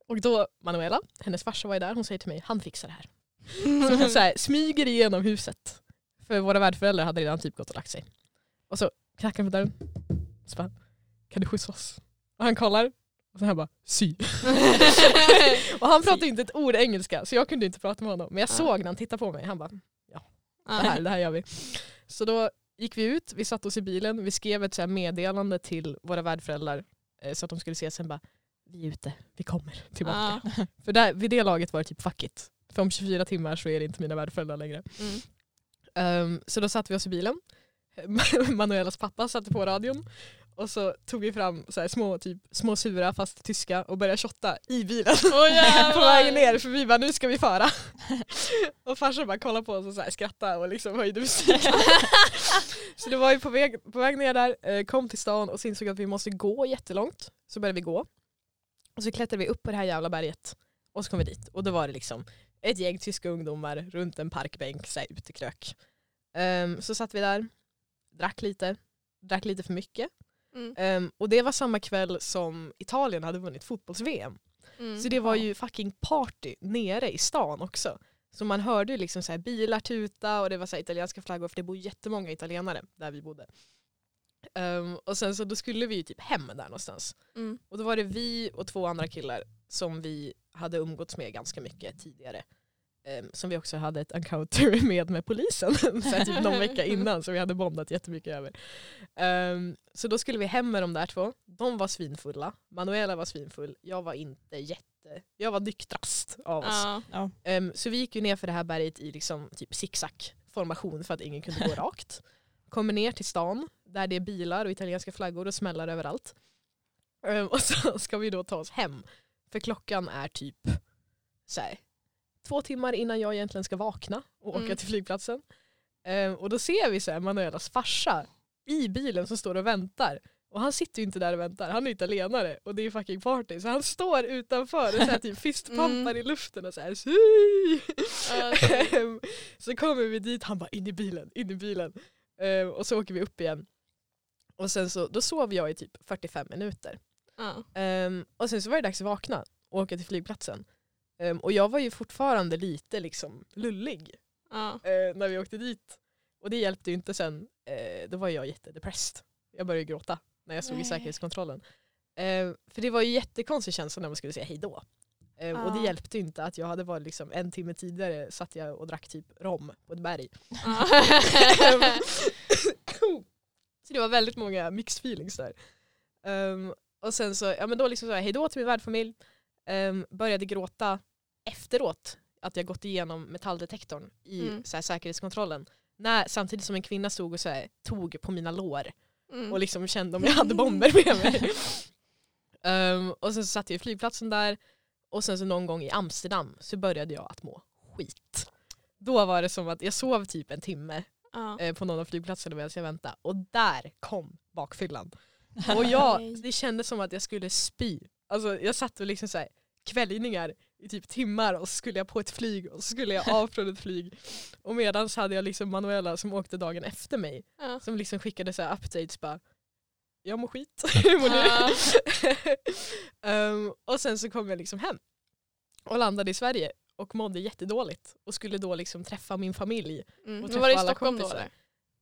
Och då, Manuela, hennes farsa var ju där, hon säger till mig, han fixar det här. Så hon så här, smyger igenom huset. För våra värdföräldrar hade redan typ gått och lagt sig. Och så knackar han på dörren. Så bara, kan du skjutsa oss? Och han kollar. Och så här bara, sy. och han pratade inte ett ord engelska så jag kunde inte prata med honom. Men jag Ja. såg när han tittade på mig, han bara, det Ja. här, det här gör vi. Så då gick vi ut, vi satte oss i bilen, vi skrev ett så meddelande till våra värdföräldrar eh, så att de skulle se sen bara, vi är ute, vi kommer tillbaka. Ja. För där, vid det laget var det typ fuck it. För om 24 timmar så är det inte mina värdföräldrar längre. Mm. Ehm, så då satte vi oss i bilen. Manuelas pappa satte på radion. Och så tog vi fram så här små, typ, små sura fast tyska och började shotta i bilen. Jävlar. på vägen ner för vi bara nu ska vi fara. och farsan bara kollade på oss och så här skrattade och liksom höjde musiken. så det var ju på väg, på väg ner där, eh, kom till stan och så insåg att vi måste gå jättelångt. Så började vi gå. Och så klättrade vi upp på det här jävla berget. Och så kom vi dit och då var det liksom ett gäng tyska ungdomar runt en parkbänk, så här utekrök. Ehm, så satt vi där, drack lite, drack lite för mycket. Mm. Ehm, och det var samma kväll som Italien hade vunnit fotbolls-VM. Mm. Så det var ju fucking party nere i stan också. Så man hörde ju liksom så bilar tuta och det var så italienska flaggor för det bor jättemånga italienare där vi bodde. Ehm, och sen så då skulle vi ju typ hem där någonstans. Mm. Och då var det vi och två andra killar som vi hade umgåtts med ganska mycket tidigare. Ehm, som vi också hade ett encounter med med polisen så typ någon vecka innan så vi hade bondat jättemycket över. Ehm, så då skulle vi hem med de där två. De var svinfulla. Manuela var svinfull. Jag var inte jätte... Jag var nyktrast av oss. Ja. Ehm, så vi gick ju ner för det här berget i liksom typ zigzag formation för att ingen kunde gå rakt. Kommer ner till stan där det är bilar och italienska flaggor och smällar överallt. Ehm, och så ska vi då ta oss hem. För klockan är typ så här, två timmar innan jag egentligen ska vakna och åka Mm. till flygplatsen. Ehm, och då ser vi så här Manuelas farsa i bilen som står och väntar. Och han sitter ju inte där och väntar, han är italienare och det är fucking party. Så han står utanför och så här typ fistpumpar Mm. i luften och så här! Ja, Ehm, så kommer vi dit, han bara in i bilen, in i bilen. Och så åker vi upp igen. Och sen så, då sov jag i typ 45 minuter. ja. Ehm, och sen så var det dags att vakna och åka till flygplatsen. Ehm, och jag var ju fortfarande lite liksom lullig Ja. eh, när vi åkte dit. Och det hjälpte ju inte sen, eh, då var jag jättedepressed. Jag började gråta när jag stod i Nej. säkerhetskontrollen. Eh, för det var ju jättekonstig känsla när man skulle säga hejdå. Eh, Och det Ja. hjälpte ju inte att jag hade varit liksom en timme tidigare satt jag och drack typ rom på ett berg. Ja. så det var väldigt många mixed feelings där. Ehm, och sen så, ja men då liksom sa jag hejdå till min värdfamilj. Um, började gråta efteråt att jag gått igenom metalldetektorn i Mm. så här, säkerhetskontrollen. När, samtidigt som en kvinna stod och så här, tog på mina lår Mm. och liksom kände om jag hade bomber med mig. Ehm, och sen så satt jag i flygplatsen där och sen så någon gång i Amsterdam så började jag att må skit. Då var det som att jag sov typ en timme ja. eh, på någon av flygplatserna medan jag väntade och där kom bakfyllan. Och jag, det kändes som att jag skulle spy. Alltså jag satt och liksom så här, kvällningar i typ timmar och så skulle jag på ett flyg och så skulle jag av från ett flyg. Och medan så hade jag liksom Manuela som åkte dagen efter mig Ja. som liksom skickade så här updates bara jag mår skit, hur mår du? Ehm, och sen så kom jag liksom hem och landade i Sverige och mådde jättedåligt och skulle då liksom träffa min familj. Mm. Och Men var det i träffa Stockholm då kompisar.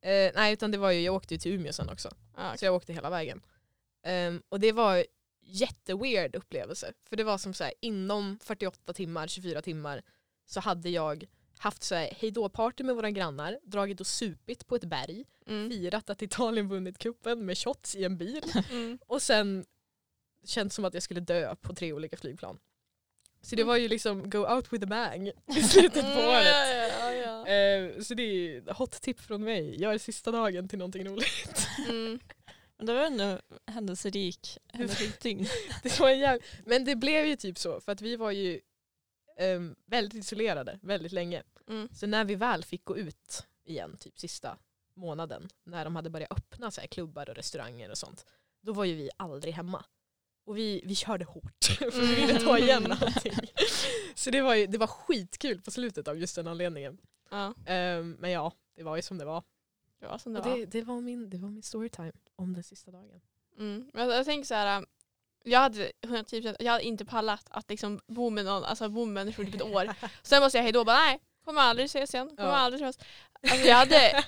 eller? Eh, nej utan det var ju, jag åkte ju till Umeå sen också. Ja, Så jag åkte hela vägen. Ehm, och det var jätteweird upplevelse. För det var som så här, inom 48 timmar, 24 timmar så hade jag haft så här hejdå-party med våra grannar, dragit och supit på ett berg, Mm. firat att Italien vunnit kuppen med shots i en bil Mm. och sen känns som att jag skulle dö på tre olika flygplan. Så det Mm. var ju liksom go out with a bang i slutet på året. Ja, ja, ja. Eh, så det är hot tip från mig, gör sista dagen till någonting roligt. Mm. Men det var ändå händelserik, händelserikt dygn. Det var en jäv... Men det blev ju typ så för att vi var ju ehm, väldigt isolerade väldigt länge. Mm. Så när vi väl fick gå ut igen, typ sista månaden, när de hade börjat öppna så här, klubbar och restauranger och sånt, då var ju vi aldrig hemma. Och vi, vi körde hårt för vi ville ta igen allting. Så det var, ju, det var skitkul på slutet av just den anledningen. Ja, Ehm, men ja, det var ju som det var. det var som det Och var. det, det, var min, det var min storytime om den sista dagen. Mm. Men jag, jag tänker så här. um, Jag hade, 110%, jag hade inte pallat att liksom bo med någon, alltså bo med människor typ ett år. Sen måste jag hejdå bara nej, kommer aldrig ses igen. Kommer Ja. aldrig träffas. Alltså jag hade,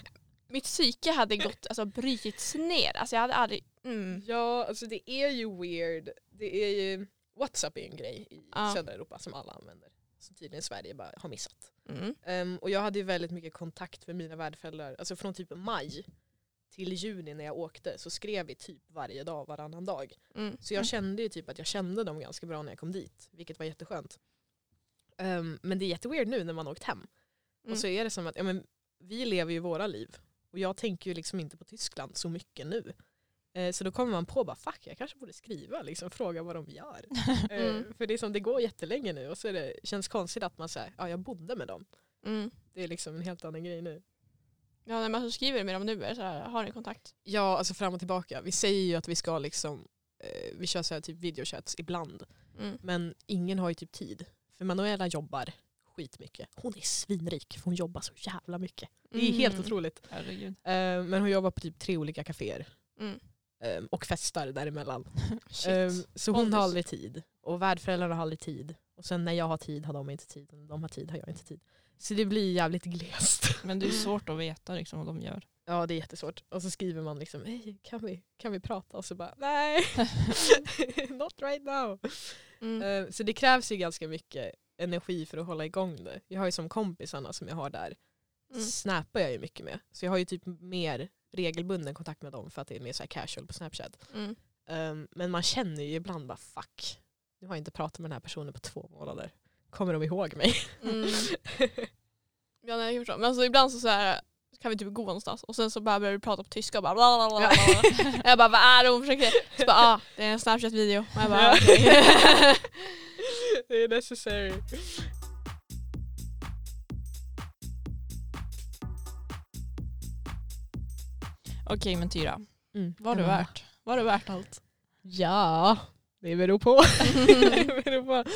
mitt psyke hade gått, alltså brytits ner. Alltså jag hade aldrig, mm. Ja, alltså det är ju weird. Det är ju, Whatsapp är en grej i Ja. södra Europa som alla använder. Som tydligen Sverige bara har missat. Mm. Ehm, och jag hade ju väldigt mycket kontakt med mina värdföräldrar. Alltså från typ maj till juni när jag åkte så skrev vi typ varje dag, varannan dag. Mm. Så jag kände ju typ att jag kände dem ganska bra när jag kom dit. Vilket var jätteskönt. Ehm, men det är jätteweird nu när man har åkt hem. Mm. Och så är det som att ja, men, vi lever ju våra liv. Och jag tänker ju liksom inte på Tyskland så mycket nu. Eh, så då kommer man på bara fuck jag kanske borde skriva, liksom, fråga vad de gör. Eh, Mm. för det är som det går jättelänge nu och så är det, känns konstigt att man säger ja jag bodde med dem. Mm. Det är liksom en helt annan grej nu. Ja, när man så skriver med dem nu, är så här, har ni kontakt? Ja alltså fram och tillbaka. Vi säger ju att vi ska liksom, eh, vi kör så här typ videochats ibland. Mm. Men ingen har ju typ tid. För Manuela jobbar skitmycket. Hon är svinrik för hon jobbar så jävla mycket. Det är helt Mm. otroligt. Herregud. Eh, men hon jobbar på typ tre olika kaféer. Mm. eh, och festar däremellan. Shit. Eh, så hon har aldrig tid. Och värdföräldrarna har aldrig tid. Och sen när jag har tid har de inte tid. Och när de har tid har jag inte tid. Så det blir jävligt glest. Men det är svårt att veta liksom, vad de gör. Ja det är jättesvårt. Och så skriver man liksom hej kan vi, kan vi prata? Och så bara nej, not right now. Mm. Eh, så det krävs ju ganska mycket energi för att hålla igång det. Jag har ju som kompisarna som jag har där, Mm. snappar jag ju mycket med. Så jag har ju typ mer regelbunden kontakt med dem för att det är mer så här casual på Snapchat. Mm. Um, men man känner ju ibland bara fuck, nu har jag inte pratat med den här personen på två månader. Kommer de ihåg mig? Mm. Ja, nej, jag. Men alltså, ibland så, så här, kan vi typ gå någonstans och sen så bara börjar vi prata på tyska och bara bla bla bla. Jag bara vad är det hon försöker? Så bara ah, det är en snapchat-video. Och jag bara Ja. okej. det är necessary. Okej men Tyra, Mm. har du Ja. värt? Var det värt allt? Ja, det beror på. det beror på.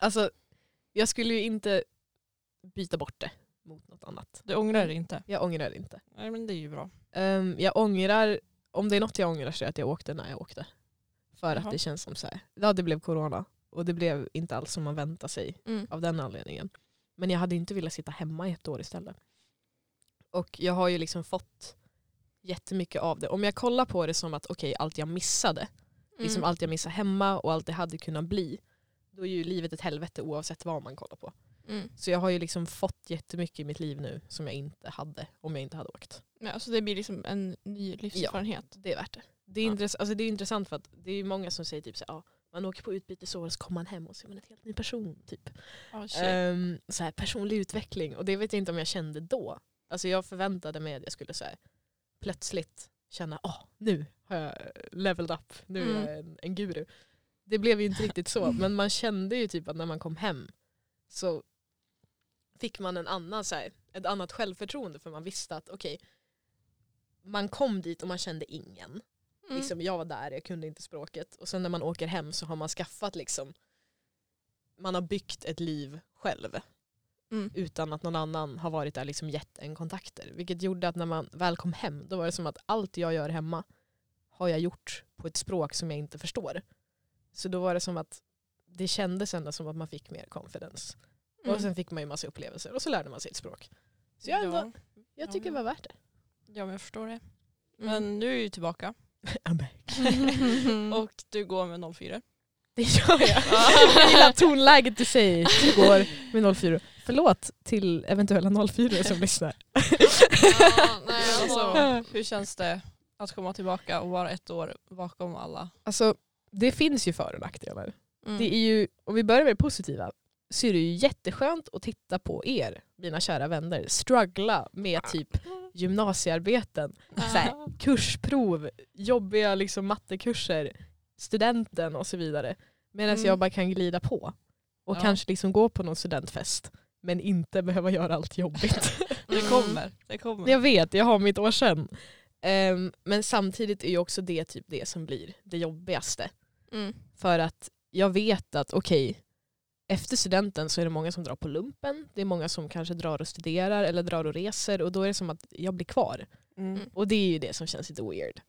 Alltså, jag skulle ju inte byta bort det mot något annat. Du ångrar det inte? Jag ångrar det inte. Nej men det är ju bra. Ehm, jag ångrar, om det är något jag ångrar så är det att jag åkte när jag åkte. För Jaha. att det känns som så här, ja det blev corona och det blev inte alls som man väntade sig Mm. av den anledningen. Men jag hade inte velat sitta hemma i ett år istället. Och jag har ju liksom fått jättemycket av det. Om jag kollar på det som att okej, allt jag missade, liksom Mm. allt jag missade hemma och allt det hade kunnat bli, då är ju livet ett helvete oavsett vad man kollar på. Mm. Så jag har ju liksom fått jättemycket i mitt liv nu som jag inte hade om jag inte hade åkt. Ja, så det blir liksom en ny livserfarenhet. Det är värt det. Det är, Ja. intress- alltså det är intressant för att det är många som säger typ så här, ja, man åker på utbytesår och så kommer man hem och så är man en helt ny person. Typ. Oh. Ehm, så här, personlig utveckling och det vet jag inte om jag kände då. Alltså jag förväntade mig att jag skulle så här, plötsligt känna åh nu har jag leveled up, nu är Mm. jag en, en guru. Det blev ju inte riktigt så men man kände ju typ att när man kom hem så fick man en annan, så här, ett annat självförtroende för man visste att okej man kom dit och man kände ingen. Mm. Liksom, jag var där, jag kunde inte språket. Och sen när man åker hem så har man skaffat liksom, man har byggt ett liv själv Mm. utan att någon annan har varit där liksom gett en kontakter. Vilket gjorde att när man väl kom hem då var det som att allt jag gör hemma har jag gjort på ett språk som jag inte förstår. Så då var det som att det kändes ändå som att man fick mer confidence. Mm. Och sen fick man ju massa upplevelser och så lärde man sig ett språk. Så jag, ja. jag tycker Ja. det var värt det. ja men jag förstår det. Mm. Men nu är du tillbaka I'm back. Mm. och du går med 04. Det gör jag. Jag gillar tonläget du säger igår med 04. Förlåt till eventuella 04 som lyssnar. Ja, nej, Alltså, hur känns det att komma tillbaka och vara ett år bakom alla? Alltså, det finns ju för och nackdelar. Mm. Det är ju, om vi börjar med det positiva, så är det ju jätteskönt att titta på er, mina kära vänner, struggla med typ gymnasiearbeten, så här, kursprov, jobbiga liksom mattekurser, studenten och så vidare. Medan Mm. jag bara kan glida på och Ja. kanske liksom gå på någon studentfest men inte behöva göra allt jobbigt. Det Mm. kommer. Det kommer. jag vet, jag har mitt år sen. Ehm, men samtidigt är ju också det typ det som blir det jobbigaste. Mm. För att jag vet att okej, efter studenten så är det många som drar på lumpen. Det är många som kanske drar och studerar eller drar och reser och då är det som att jag blir kvar. Mm. Och det är ju det som känns lite weird.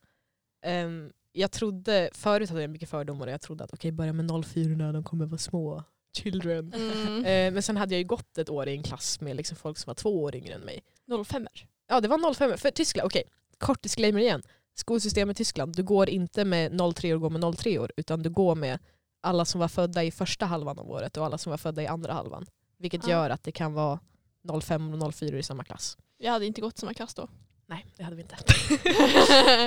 Ehm, jag trodde, förut hade jag mycket fördomar och jag trodde att okej, börja med 04 de kommer vara små children. Mm. Ehm, men sen hade jag ju gått ett år i en klass med liksom folk som var två år yngre än mig. 05 Ja det var 05, för Tyskland, okej, kort disclaimer igen. Skolsystemet i Tyskland, du går inte med 03 och går med 03 år utan du går med alla som var födda i första halvan av året och alla som var födda i andra halvan. Vilket Ja. gör att det kan vara 05 och 04 i samma klass. Jag hade inte gått samma klass då. Nej, det hade vi inte.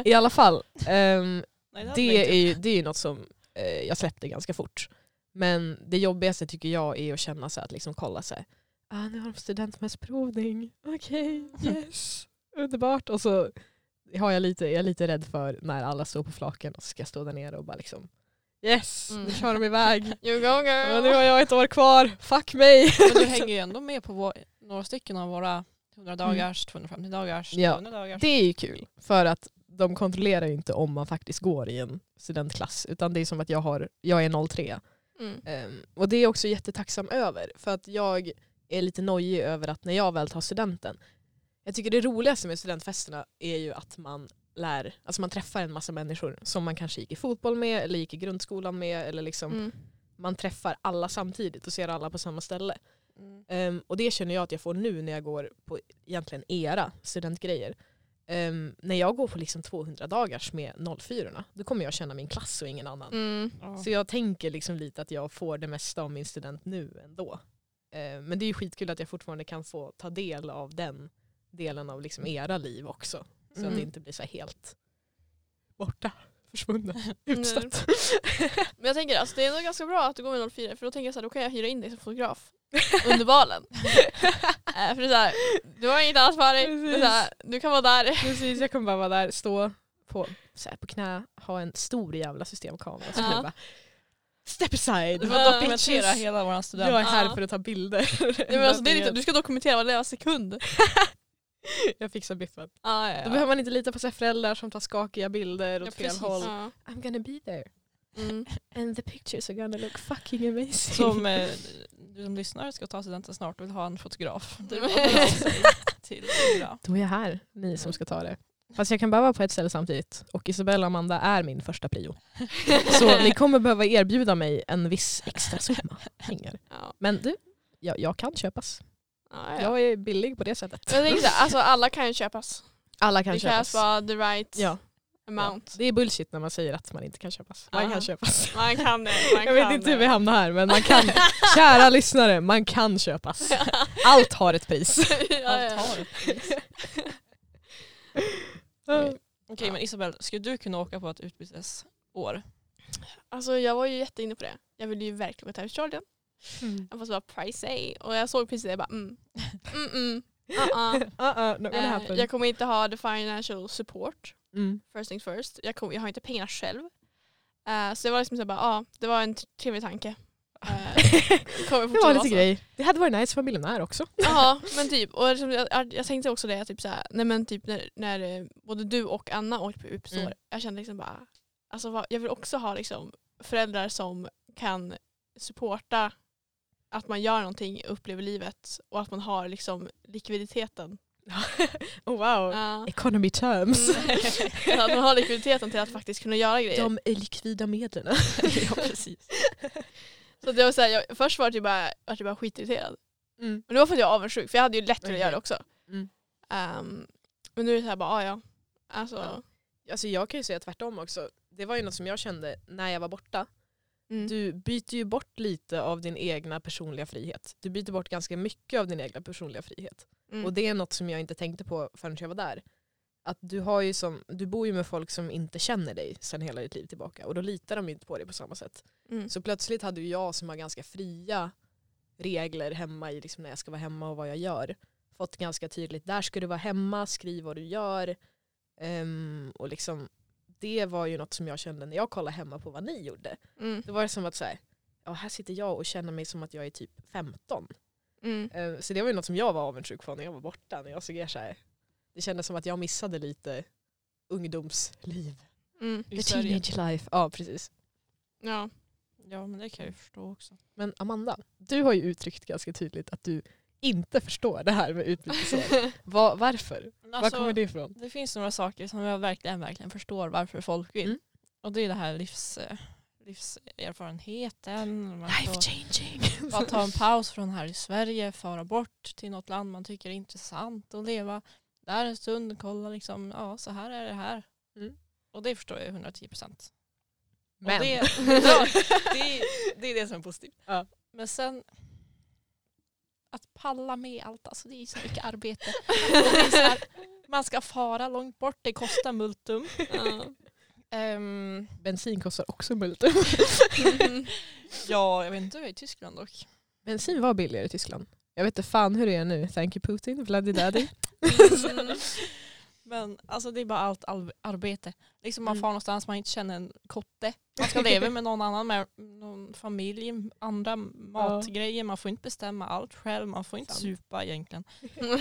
I alla fall, ehm, Nej, det, inte är ju, det är ju något som eh, jag släppte ganska fort. Men det jobbigaste tycker jag är att känna så att liksom kolla så här, ah, nu har de studentmässprovning, okej, yes, underbart. Och så har jag lite, jag är lite rädd för när alla står på flaken och ska stå där nere och bara liksom yes, Mm. nu kör de iväg. You go girl. Och nu har jag ett år kvar, fuck mig. Men du hänger ju ändå med på vår, några stycken av våra 100 dagars, 250 dagars, Ja, 200 dagars. Det är ju kul för att de kontrollerar ju inte om man faktiskt går i en studentklass utan det är som att jag, har, jag är 03 Mm. Ehm, och det är jag också jättetacksam över. För att jag är lite nojig över att när jag väl tar studenten. Jag tycker det roligaste med studentfesterna är ju att man lär, alltså man träffar en massa människor som man kanske gick i fotboll med eller gick i grundskolan med. Eller liksom Mm. Man träffar alla samtidigt och ser alla på samma ställe. Mm. Ehm, och det känner jag att jag får nu när jag går på egentligen era studentgrejer. Ehm, när jag går på liksom 200 dagars med 04 då kommer jag känna min klass och ingen annan. Mm. Ja. Så jag tänker liksom lite att jag får det mesta av min student nu ändå. Eh, men det är ju skitkul att jag fortfarande kan få ta del av den delen av liksom era liv också. Så Mm. att det inte blir så helt borta, försvunna, utstött. Men jag tänker alltså, det är nog ganska bra att du går med 04 för då tänker jag så här, då kan jag hyra in dig som fotograf under balen. Eh, för det är så här, du har inget annat för dig. Det är så här, du kan vara där. Precis, jag kommer bara vara där, stå på, så här, på knä, ha en stor jävla systemkamera. Så Ja. bara, Step aside! Du får Ja. dokumentera hela vår student. Jag är här Ja. för att ta bilder. Nej, men alltså, det är lite, du ska dokumentera varje sekund. jag fixar biffen. Ah, ja, Då ja. behöver man inte lita på sig föräldrar som tar skakiga bilder Ja, åt fel precis. håll. Ja. I'm gonna be there. Mm. And the pictures are gonna look fucking amazing. Som eh, du som lyssnar ska ta studenten snart och vill ha en fotograf. Det till. Då är jag här, ni som ska ta det. Fast jag kan bara vara på ett ställe samtidigt och Isabella och Amanda är min första prio. Så ni kommer behöva erbjuda mig en viss extra summa pengar. Ja. Men du, jag, jag kan köpas. Ja, ja. Jag är billig på det sättet. Men här, alltså alla kan ju köpas. Alla kan det krävs köpas. bara the right Ja, amount. ja. Det är bullshit när man säger att man inte kan köpas. Man Ja. kan köpas. Man kan det. Man Jag vet kan inte hur vi det. hamnar här men man kan. Kära lyssnare, man kan köpas. Allt har ett pris. ja, Allt har ett pris. Okej Okej men Isabel, skulle du kunna åka på ett utbytesår? Alltså jag var ju jätteinne på det. Jag ville ju verkligen gå till Australien. Mm. Jag var price Och jag såg priset och jag bara mm. Mm -mm. Uh-uh, not gonna Eh, happen. jag kommer inte ha the financial support. Mm. First things first. Jag, kom, jag har inte pengarna själv. Eh, så det var liksom så bara, ja, det var en trevlig tanke. Kommer Det var lite grej. Det hade varit nice att vara miljonär också. Ja men typ. Och liksom, jag, jag tänkte också det, typ så här, nej men typ när, när eh, både du och Anna åkte på UP Mm. jag kände liksom bara, alltså jag vill också ha liksom föräldrar som kan supporta att man gör någonting, upplever livet och att man har liksom likviditeten. oh wow. Ja. Economy terms. Mm. att man har likviditeten till att faktiskt kunna göra grejer. De är likvida medlen. ja precis. Så det var så här, jag, först var jag bara, var jag bara skitirriterad. Mm. Men det var för att jag var avundsjuk för jag hade ju lätt att Okej. göra det också. Mm. Ehm, men nu är det så här bara, ah, ja. Alltså, Ja. Alltså jag kan ju säga tvärtom också. Det var ju något som jag kände när jag var borta. mm. Du byter ju bort lite av din egna personliga frihet. Du byter bort ganska mycket av din egna personliga frihet. Mm. Och det är något som jag inte tänkte på förrän jag var där. Att du, har ju som, du bor ju med folk som inte känner dig sedan hela ditt liv tillbaka och då litar de inte på dig på samma sätt. mm. Så plötsligt hade ju jag som har ganska fria regler hemma i liksom när jag ska vara hemma och vad jag gör. Fått ganska tydligt, där ska du vara hemma, skriv vad du gör. Ehm, och liksom, det var ju något som jag kände när jag kollade hemma på vad ni gjorde. Mm. Det var det som att så här, ja, här sitter jag och känner mig som att jag är typ 15. Mm. Ehm, så det var ju något som jag var avundsjuk på när jag var borta. När jag såg er så här. Det kändes som att jag missade lite ungdomsliv. Mm. I Sverige. life. Ja, precis. Ja. Ja men det kan jag ju förstå också. Men Amanda, du har ju uttryckt ganska tydligt att du inte förstår det här med utbytesår. Va, varför? Var Alltså, kommer det ifrån? det finns några saker som jag verkligen, verkligen förstår varför folk vill. Mm. Och det är det här livs, eh, livserfarenheten. Man får changing. bara ta en paus från här i Sverige, fara bort till något land man tycker är intressant och leva där en stund, kolla liksom, ja så här är det här. Mm. Och det förstår jag 110 procent. Men. Det, ja, det, är- det är det som är positivt. Ja. Men sen att palla med allt, alltså det är så mycket arbete. Så här, man ska fara långt bort, det kostar multum. Ja. Ehm, Bensin kostar också multum. Mm. ja, jag vet inte hur det är i Tyskland dock. Bensin var billigare i Tyskland. Jag vet inte fan hur det är nu. Thank you Putin, Vladdy Daddy. Mm. Men alltså det är bara allt al- arbete. Liksom man Mm. far någonstans man inte känner en kotte. Man ska leva med någon annan, med någon familj, andra matgrejer. Man får inte bestämma allt själv. Man får inte Sant. supa egentligen.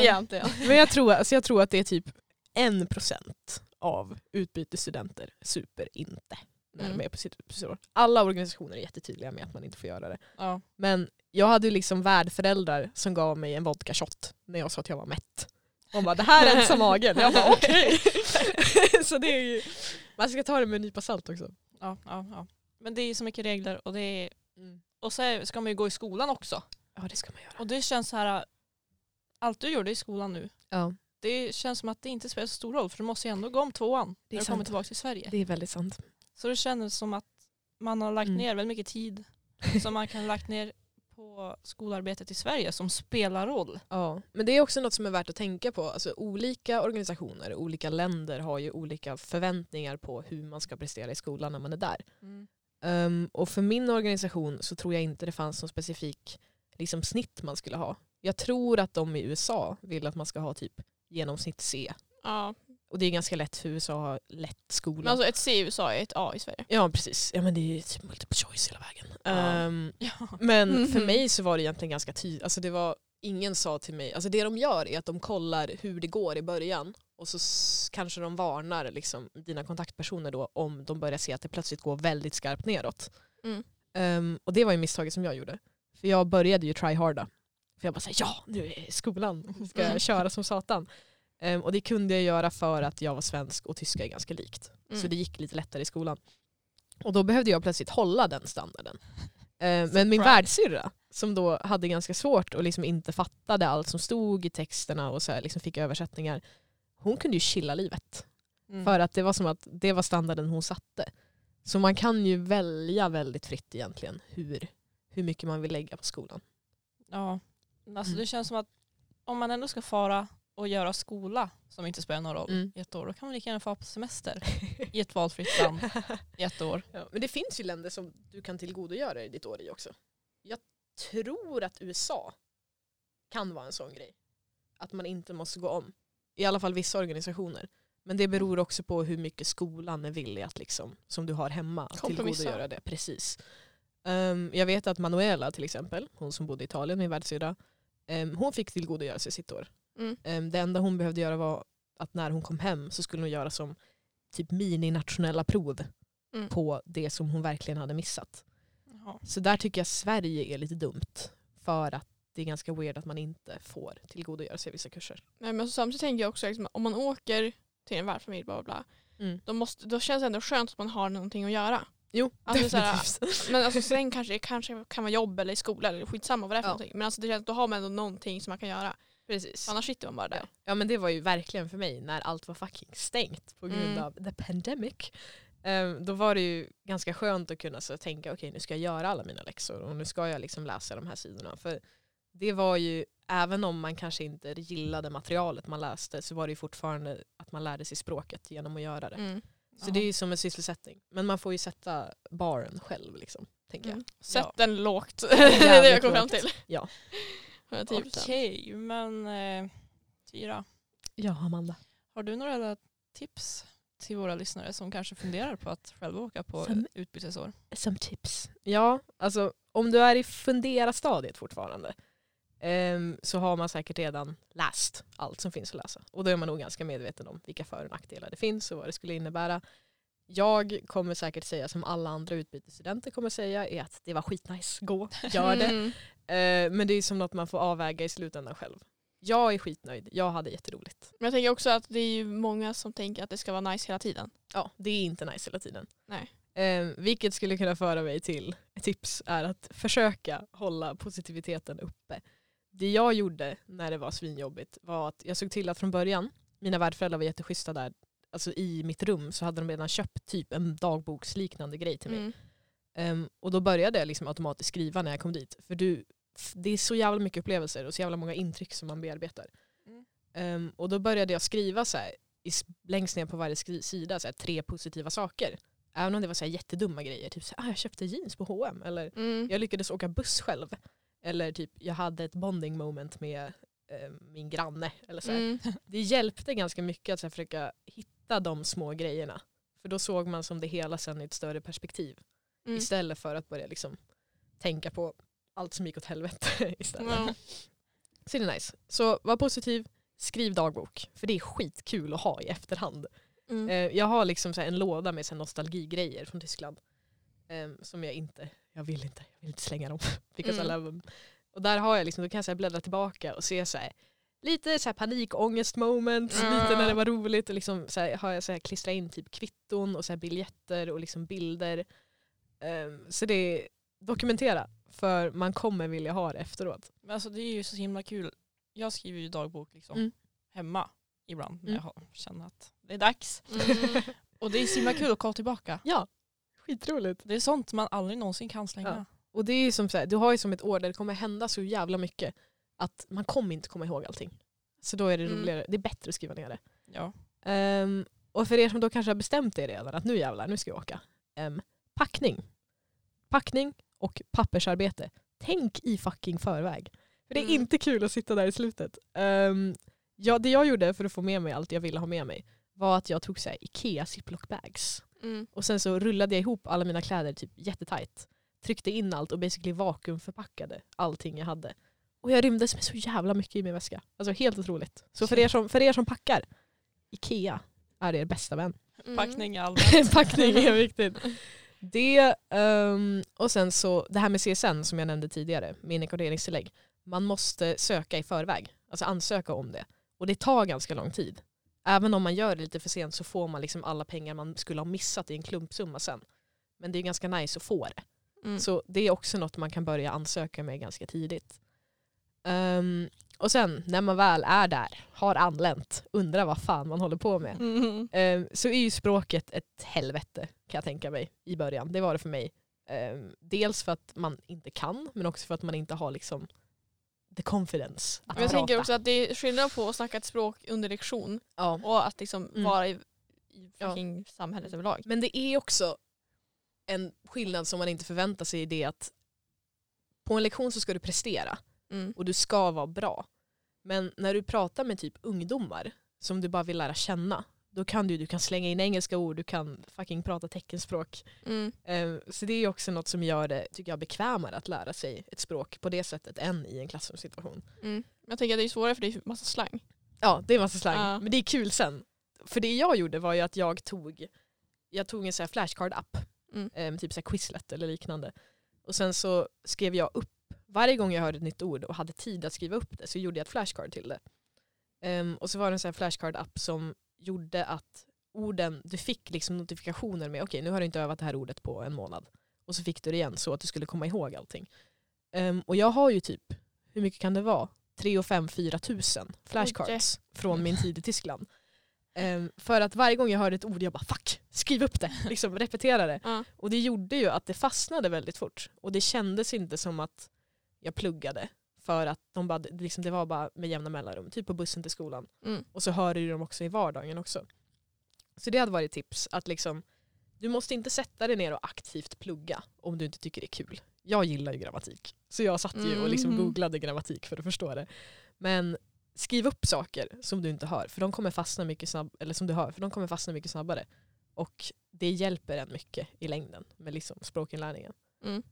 Egentligen. Men jag tror, alltså jag tror att det är typ en procent av utbytesstudenter super inte när Mm. de är på sitt utbytesår. Alla organisationer är jättetydliga med att man inte får göra det. Ja. Men jag hade ju liksom värdföräldrar som gav mig en vodka shot när jag sa att jag var mätt. De bara det här rensar magen. Jag bara okej. så det är ju, man ska ta det med en nypa salt också. Ja, ja, ja. Men det är så mycket regler och, det är, och så ska man ju gå i skolan också. Ja det ska man göra. Och det känns så här, allt du gjorde i skolan nu, Ja, det känns som att det inte spelar så stor roll för du måste ju ändå gå om tvåan Det när du kommer tillbaka till Sverige. det är väldigt sant. Så det kändes som att man har lagt Mm. ner väldigt mycket tid som man kan ha lagt ner på skolarbetet i Sverige som spelar roll. Ja, men det är också något som är värt att tänka på. Alltså, olika organisationer, olika länder har ju olika förväntningar på hur man ska prestera i skolan när man är där. Ehm, och för min organisation så tror jag inte det fanns någon specifik liksom, snitt man skulle ha. Jag tror att de i USA vill att man ska ha typ genomsnitt C. Ja. Och det är ganska lätt för USA att ha lätt skola. Men alltså ett C i USA är ett A i Sverige. ja precis, ja, men det är ju typ multiple choice hela vägen. Ja. Ehm, Ja. men för Mhm. mig så var det egentligen ganska tydligt. Alltså det var ingen sa till mig, alltså det de gör är att de kollar hur det går i början och så kanske de varnar liksom, dina kontaktpersoner då om de börjar se att det plötsligt går väldigt skarpt neråt. Mm. Ehm, och det var ju misstaget som jag gjorde. För jag började ju tryharda. För jag bara såhär, ja nu är jag i skolan, nu ska jag Mm. köra som satan. Ehm, och det kunde jag göra för att jag var svensk och tyska är ganska likt. Mm. Så det gick lite lättare i skolan. Och då behövde jag plötsligt hålla den standarden. Ehm, men min värdsyrra, som då hade ganska svårt och liksom inte fattade allt som stod i texterna och så här, liksom fick översättningar, hon kunde ju chilla livet. Mm. För att det var som att det var standarden hon satte. Så man kan ju välja väldigt fritt egentligen hur, hur mycket man vill lägga på skolan. Ja. Alltså Mm. det känns som att om man ändå ska fara och göra skola som inte spelar någon roll Mm. i ett år, då kan man lika gärna fara på semester i ett valfritt land i ett år. Ja, men det finns ju länder som du kan tillgodogöra dig ditt år i också. Jag tror att USA kan vara en sån grej. Att man inte måste gå om. I alla fall vissa organisationer. Men det beror också på hur mycket skolan är villig att liksom, som du har hemma, att tillgodogöra det. Precis. Ehm, jag vet att Manuela till exempel, hon som bodde i Italien, min världssyrra, um, hon fick tillgodogöra sig sitt år. Mm. Ehm, det enda hon behövde göra var att när hon kom hem så skulle hon göra som typ mini-nationella prov Mm. på det som hon verkligen hade missat. Jaha. Så där tycker jag Sverige är lite dumt. För att det är ganska weird att man inte får tillgodogöra sig vissa kurser. Nej, men samtidigt tänker jag också liksom, om man åker till en värdfamilj bla bla, bla Mm. då, måste, då känns det ändå skönt att man har någonting att göra. Jo, Alltså, såhär. Men alltså, sen kanske det kanske kan vara jobb eller skola eller skitsamma vad det är för Ja. någonting. Men alltså, det känns, då har man ändå någonting som man kan göra. Precis. Annars sitter man bara där. Ja. ja men det var ju verkligen för mig när allt var fucking stängt på grund Mm. av the pandemic. Ehm, då var det ju ganska skönt att kunna så tänka okej nu ska jag göra alla mina läxor och nu ska jag liksom läsa de här sidorna. För det var ju, även om man kanske inte gillade materialet man läste så var det ju fortfarande att man lärde sig språket genom att göra det. Mm. Så det är ju som en sysselsättning. Men man får ju sätta baren själv liksom, tänker jag. Mm. Sätt Ja. den lågt. det är det jag kom fram till. Ja. 110%. Okej, men eh, Tyra, Ja, Amanda. har du några tips till våra lyssnare som kanske funderar på att själva åka på Som- utbytesår? Som tips. Ja, alltså om du är i fundera-stadiet fortfarande ehm, så har man säkert redan läst allt som finns att läsa. Och då är man nog ganska medveten om vilka för och nackdelar det finns och vad det skulle innebära. Jag kommer säkert säga som alla andra utbytesstudenter kommer säga är att det var skitnice, gå, gör det. Mm. Eh, men det är som något man får avväga i slutändan själv. Jag är skitnöjd, jag hade jätteroligt. Men jag tänker också att det är ju många som tänker att det ska vara nice hela tiden. Ja, det är inte nice hela tiden. Nej. Eh, vilket skulle kunna föra mig till ett tips är att försöka hålla positiviteten uppe. Det jag gjorde när det var svinjobbigt var att jag såg till att från början, mina värdföräldrar var jätteschyssta där, alltså i mitt rum så hade de redan köpt typ en dagboksliknande grej till mig. Mm. Ehm, och då började jag liksom automatiskt skriva när jag kom dit. För du, det är så jävla mycket upplevelser och så jävla många intryck som man bearbetar. Mm. Ehm, och då började jag skriva så här, i, längst ner på varje sida så här, tre positiva saker. Även om det var så här jättedumma grejer. Typ så här, ah, jag köpte jeans på H&M eller Mm. jag lyckades åka buss själv. Eller typ jag hade ett bonding moment med eh, min granne. Eller så. Mm. Det hjälpte ganska mycket att så här, försöka hitta de små grejerna. För då såg man som det hela sen i ett större perspektiv. Mm. Istället för att börja liksom tänka på allt som gick åt helvete istället. Ja. Så det är nice. Så var positiv, skriv dagbok. För det är skitkul att ha i efterhand. Mm. Eh, jag har liksom en låda med så nostalgigrejer från Tyskland. Eh, som jag inte, jag vill inte, jag vill inte slänga dem. Because I Mm. love them. Och där har jag liksom, då kan jag så bläddra tillbaka och se så här, lite så här panikångest moment, Ja. lite när det var roligt. Och liksom så här, har jag så här klistrat in typ kvitton och så här biljetter och liksom bilder. Eh, så det är dokumentera. För man kommer vilja ha det efteråt. Men alltså det är ju så himla kul. Jag skriver ju dagbok liksom Mm. hemma ibland när Mm. jag har- känner att det är dags. Mm. Och det är så himla kul att kolla tillbaka. Ja, skitroligt. Det är sånt man aldrig någonsin kan slänga. Ja. Och det är ju som så här, du har ju som ett år där det kommer hända så jävla mycket att man kommer inte komma ihåg allting. Så då är det Mm. roligare, det är bättre att skriva ner det. Ja. Ehm, och för er som då kanske har bestämt er redan att nu jävlar, nu ska jag åka. Ehm, packning. Packning och pappersarbete. Tänk i fucking förväg. För det är Mm. inte kul att sitta där i slutet. Um, ja, det jag gjorde för att få med mig allt jag ville ha med mig var att jag tog så här, Ikea ziplock bags. Mm. Och sen så rullade jag ihop alla mina kläder typ jättetajt. Tryckte in allt och basically vakuumförpackade allting jag hade. Och jag rymdes med så jävla mycket i min väska. Alltså helt otroligt. Så för er som, för er som packar, Ikea är er bästa vän. Mm. Packning är allmänt. Packning är viktigt. Det, ehm, och sen så det här med CSN som jag nämnde tidigare, med inackorderingstillägg. Man måste söka i förväg, alltså ansöka om det. Och det tar ganska lång tid. Även om man gör det lite för sent så får man liksom alla pengar man skulle ha missat i en klumpsumma sen. Men det är ganska nice att få det. Mm. Så det är också något man kan börja ansöka med ganska tidigt. Ehm, och sen när man väl är där, har anlänt, undrar vad fan man håller på med. Mm. Ehm, så är ju språket ett helvete kan jag tänka mig i början. Det var det för mig. Ehm, dels för att man inte kan men också för att man inte har liksom the confidence att jag prata. tänker också att det är skillnad på att snacka ett språk under lektion ja. och att liksom Mm. vara i, i Ja. fucking samhället överlag. Men det är också en skillnad som man inte förväntar sig i det att på en lektion så ska du prestera Mm. och du ska vara bra. Men när du pratar med typ ungdomar som du bara vill lära känna då kan du, du kan slänga in engelska ord, du kan fucking prata teckenspråk. Mm. Eh, Så det är också något som gör det tycker jag, bekvämare att lära sig ett språk på det sättet än i en klassrumssituation. Mm. Jag tänker att det är svårare för det är massa slang. Ja, det är massa slang. Ja. Men det är kul sen. För det jag gjorde var ju att jag tog, jag tog en flashcard-app, Mm. eh, typ så Quizlet eller liknande. Och sen så skrev jag upp, varje gång jag hörde ett nytt ord och hade tid att skriva upp det så gjorde jag ett flashcard till det. Ehm, och så var det en flashcard-app som gjorde att orden, du fick liksom notifikationer med okej nu har du inte övat det här ordet på en månad. Och så fick du det igen så att du skulle komma ihåg allting. Ehm, och jag har ju typ, hur mycket kan det vara? 3 och 5, 4 tusen flashcards från min tid i Tyskland. Ehm, för att varje gång jag hörde ett ord jag bara fuck, skriv upp det, liksom repetera det. Ja. Och det gjorde ju att det fastnade väldigt fort. Och det kändes inte som att jag pluggade. För att de bara, liksom, det var bara med jämna mellanrum, typ på bussen till skolan. Mm. Och så hör du dem också i vardagen också. Så det hade varit tips. att liksom, Du måste inte sätta dig ner och aktivt plugga om du inte tycker det är kul. Jag gillar ju grammatik. Så jag satt ju och liksom Mhm. googlade grammatik för att förstå det. Men skriv upp saker som du inte hör. För de kommer fastna mycket snabb, eller som du hör, för de kommer fastna mycket snabbare. Och det hjälper en mycket i längden med liksom språkinlärningen. Mm.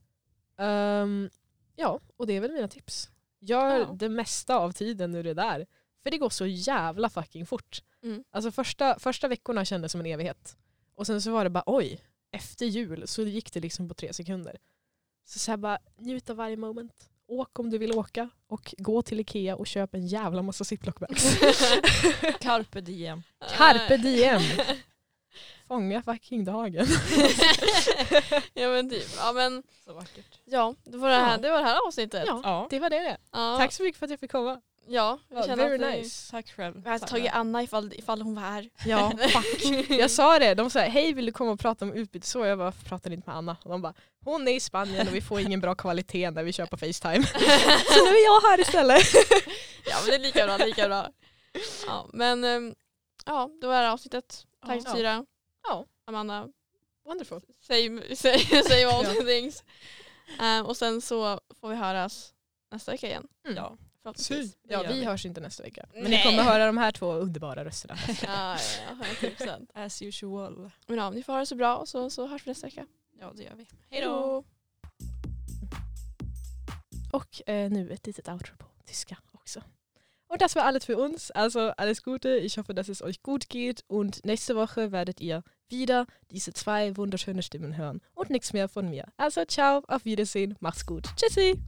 Ehm, ja, och det är väl mina tips. Gör Ja. det mesta av tiden när du är där. För det går så jävla fucking fort. Mm. Alltså första, första veckorna kändes som en evighet. Och sen så var det bara oj, efter jul så gick det liksom på tre sekunder. Så, så här bara njut av varje moment. Åk om du vill åka och gå till Ikea och köp en jävla massa ziplockbags. Carpe diem. Carpe diem. Fånga fucking dagen. ja men typ. Ja men Så vackert. ja, det var det här, Ja. det var det här avsnittet. Ja, Ja. det var det. Ja. Tack så mycket för att jag fick komma. Ja, jag Ja, känner very att det, nice. Tack själv. Jag hade tagit Anna ifall, ifall hon var här. Ja, fuck. Jag sa det, de sa hej vill du komma och prata om utbytesår? Jag bara pratade inte med Anna. Och de bara hon är i Spanien och vi får ingen bra kvalitet när vi kör på Facetime. Så nu är jag här istället. ja men det är lika bra, lika bra. Ja, men ehm, ja, det var det här avsnittet. Tack Ja. Tyra. Ja. Amanda, Wonderful. säg, säg, säg all the things. Ehm, och sen så får vi höras nästa vecka igen. Mm. Ja. Det Ja, vi vi. hörs inte nästa vecka. Men Nej. ni kommer höra de här två underbara rösterna. Ja, ja, ja, 100%. As usual. Men ja, ni får ha det så bra och så, så hörs vi nästa vecka. Ja det gör vi. Hej då. Och eh, nu ett litet outro på tyska också. Und das war alles für uns. Also alles Gute. Ich hoffe, dass es euch gut geht. Und nächste Woche werdet ihr wieder diese zwei wunderschöne Stimmen hören. Und nichts mehr von mir. Also ciao, auf Wiedersehen, macht's gut. Tschüssi.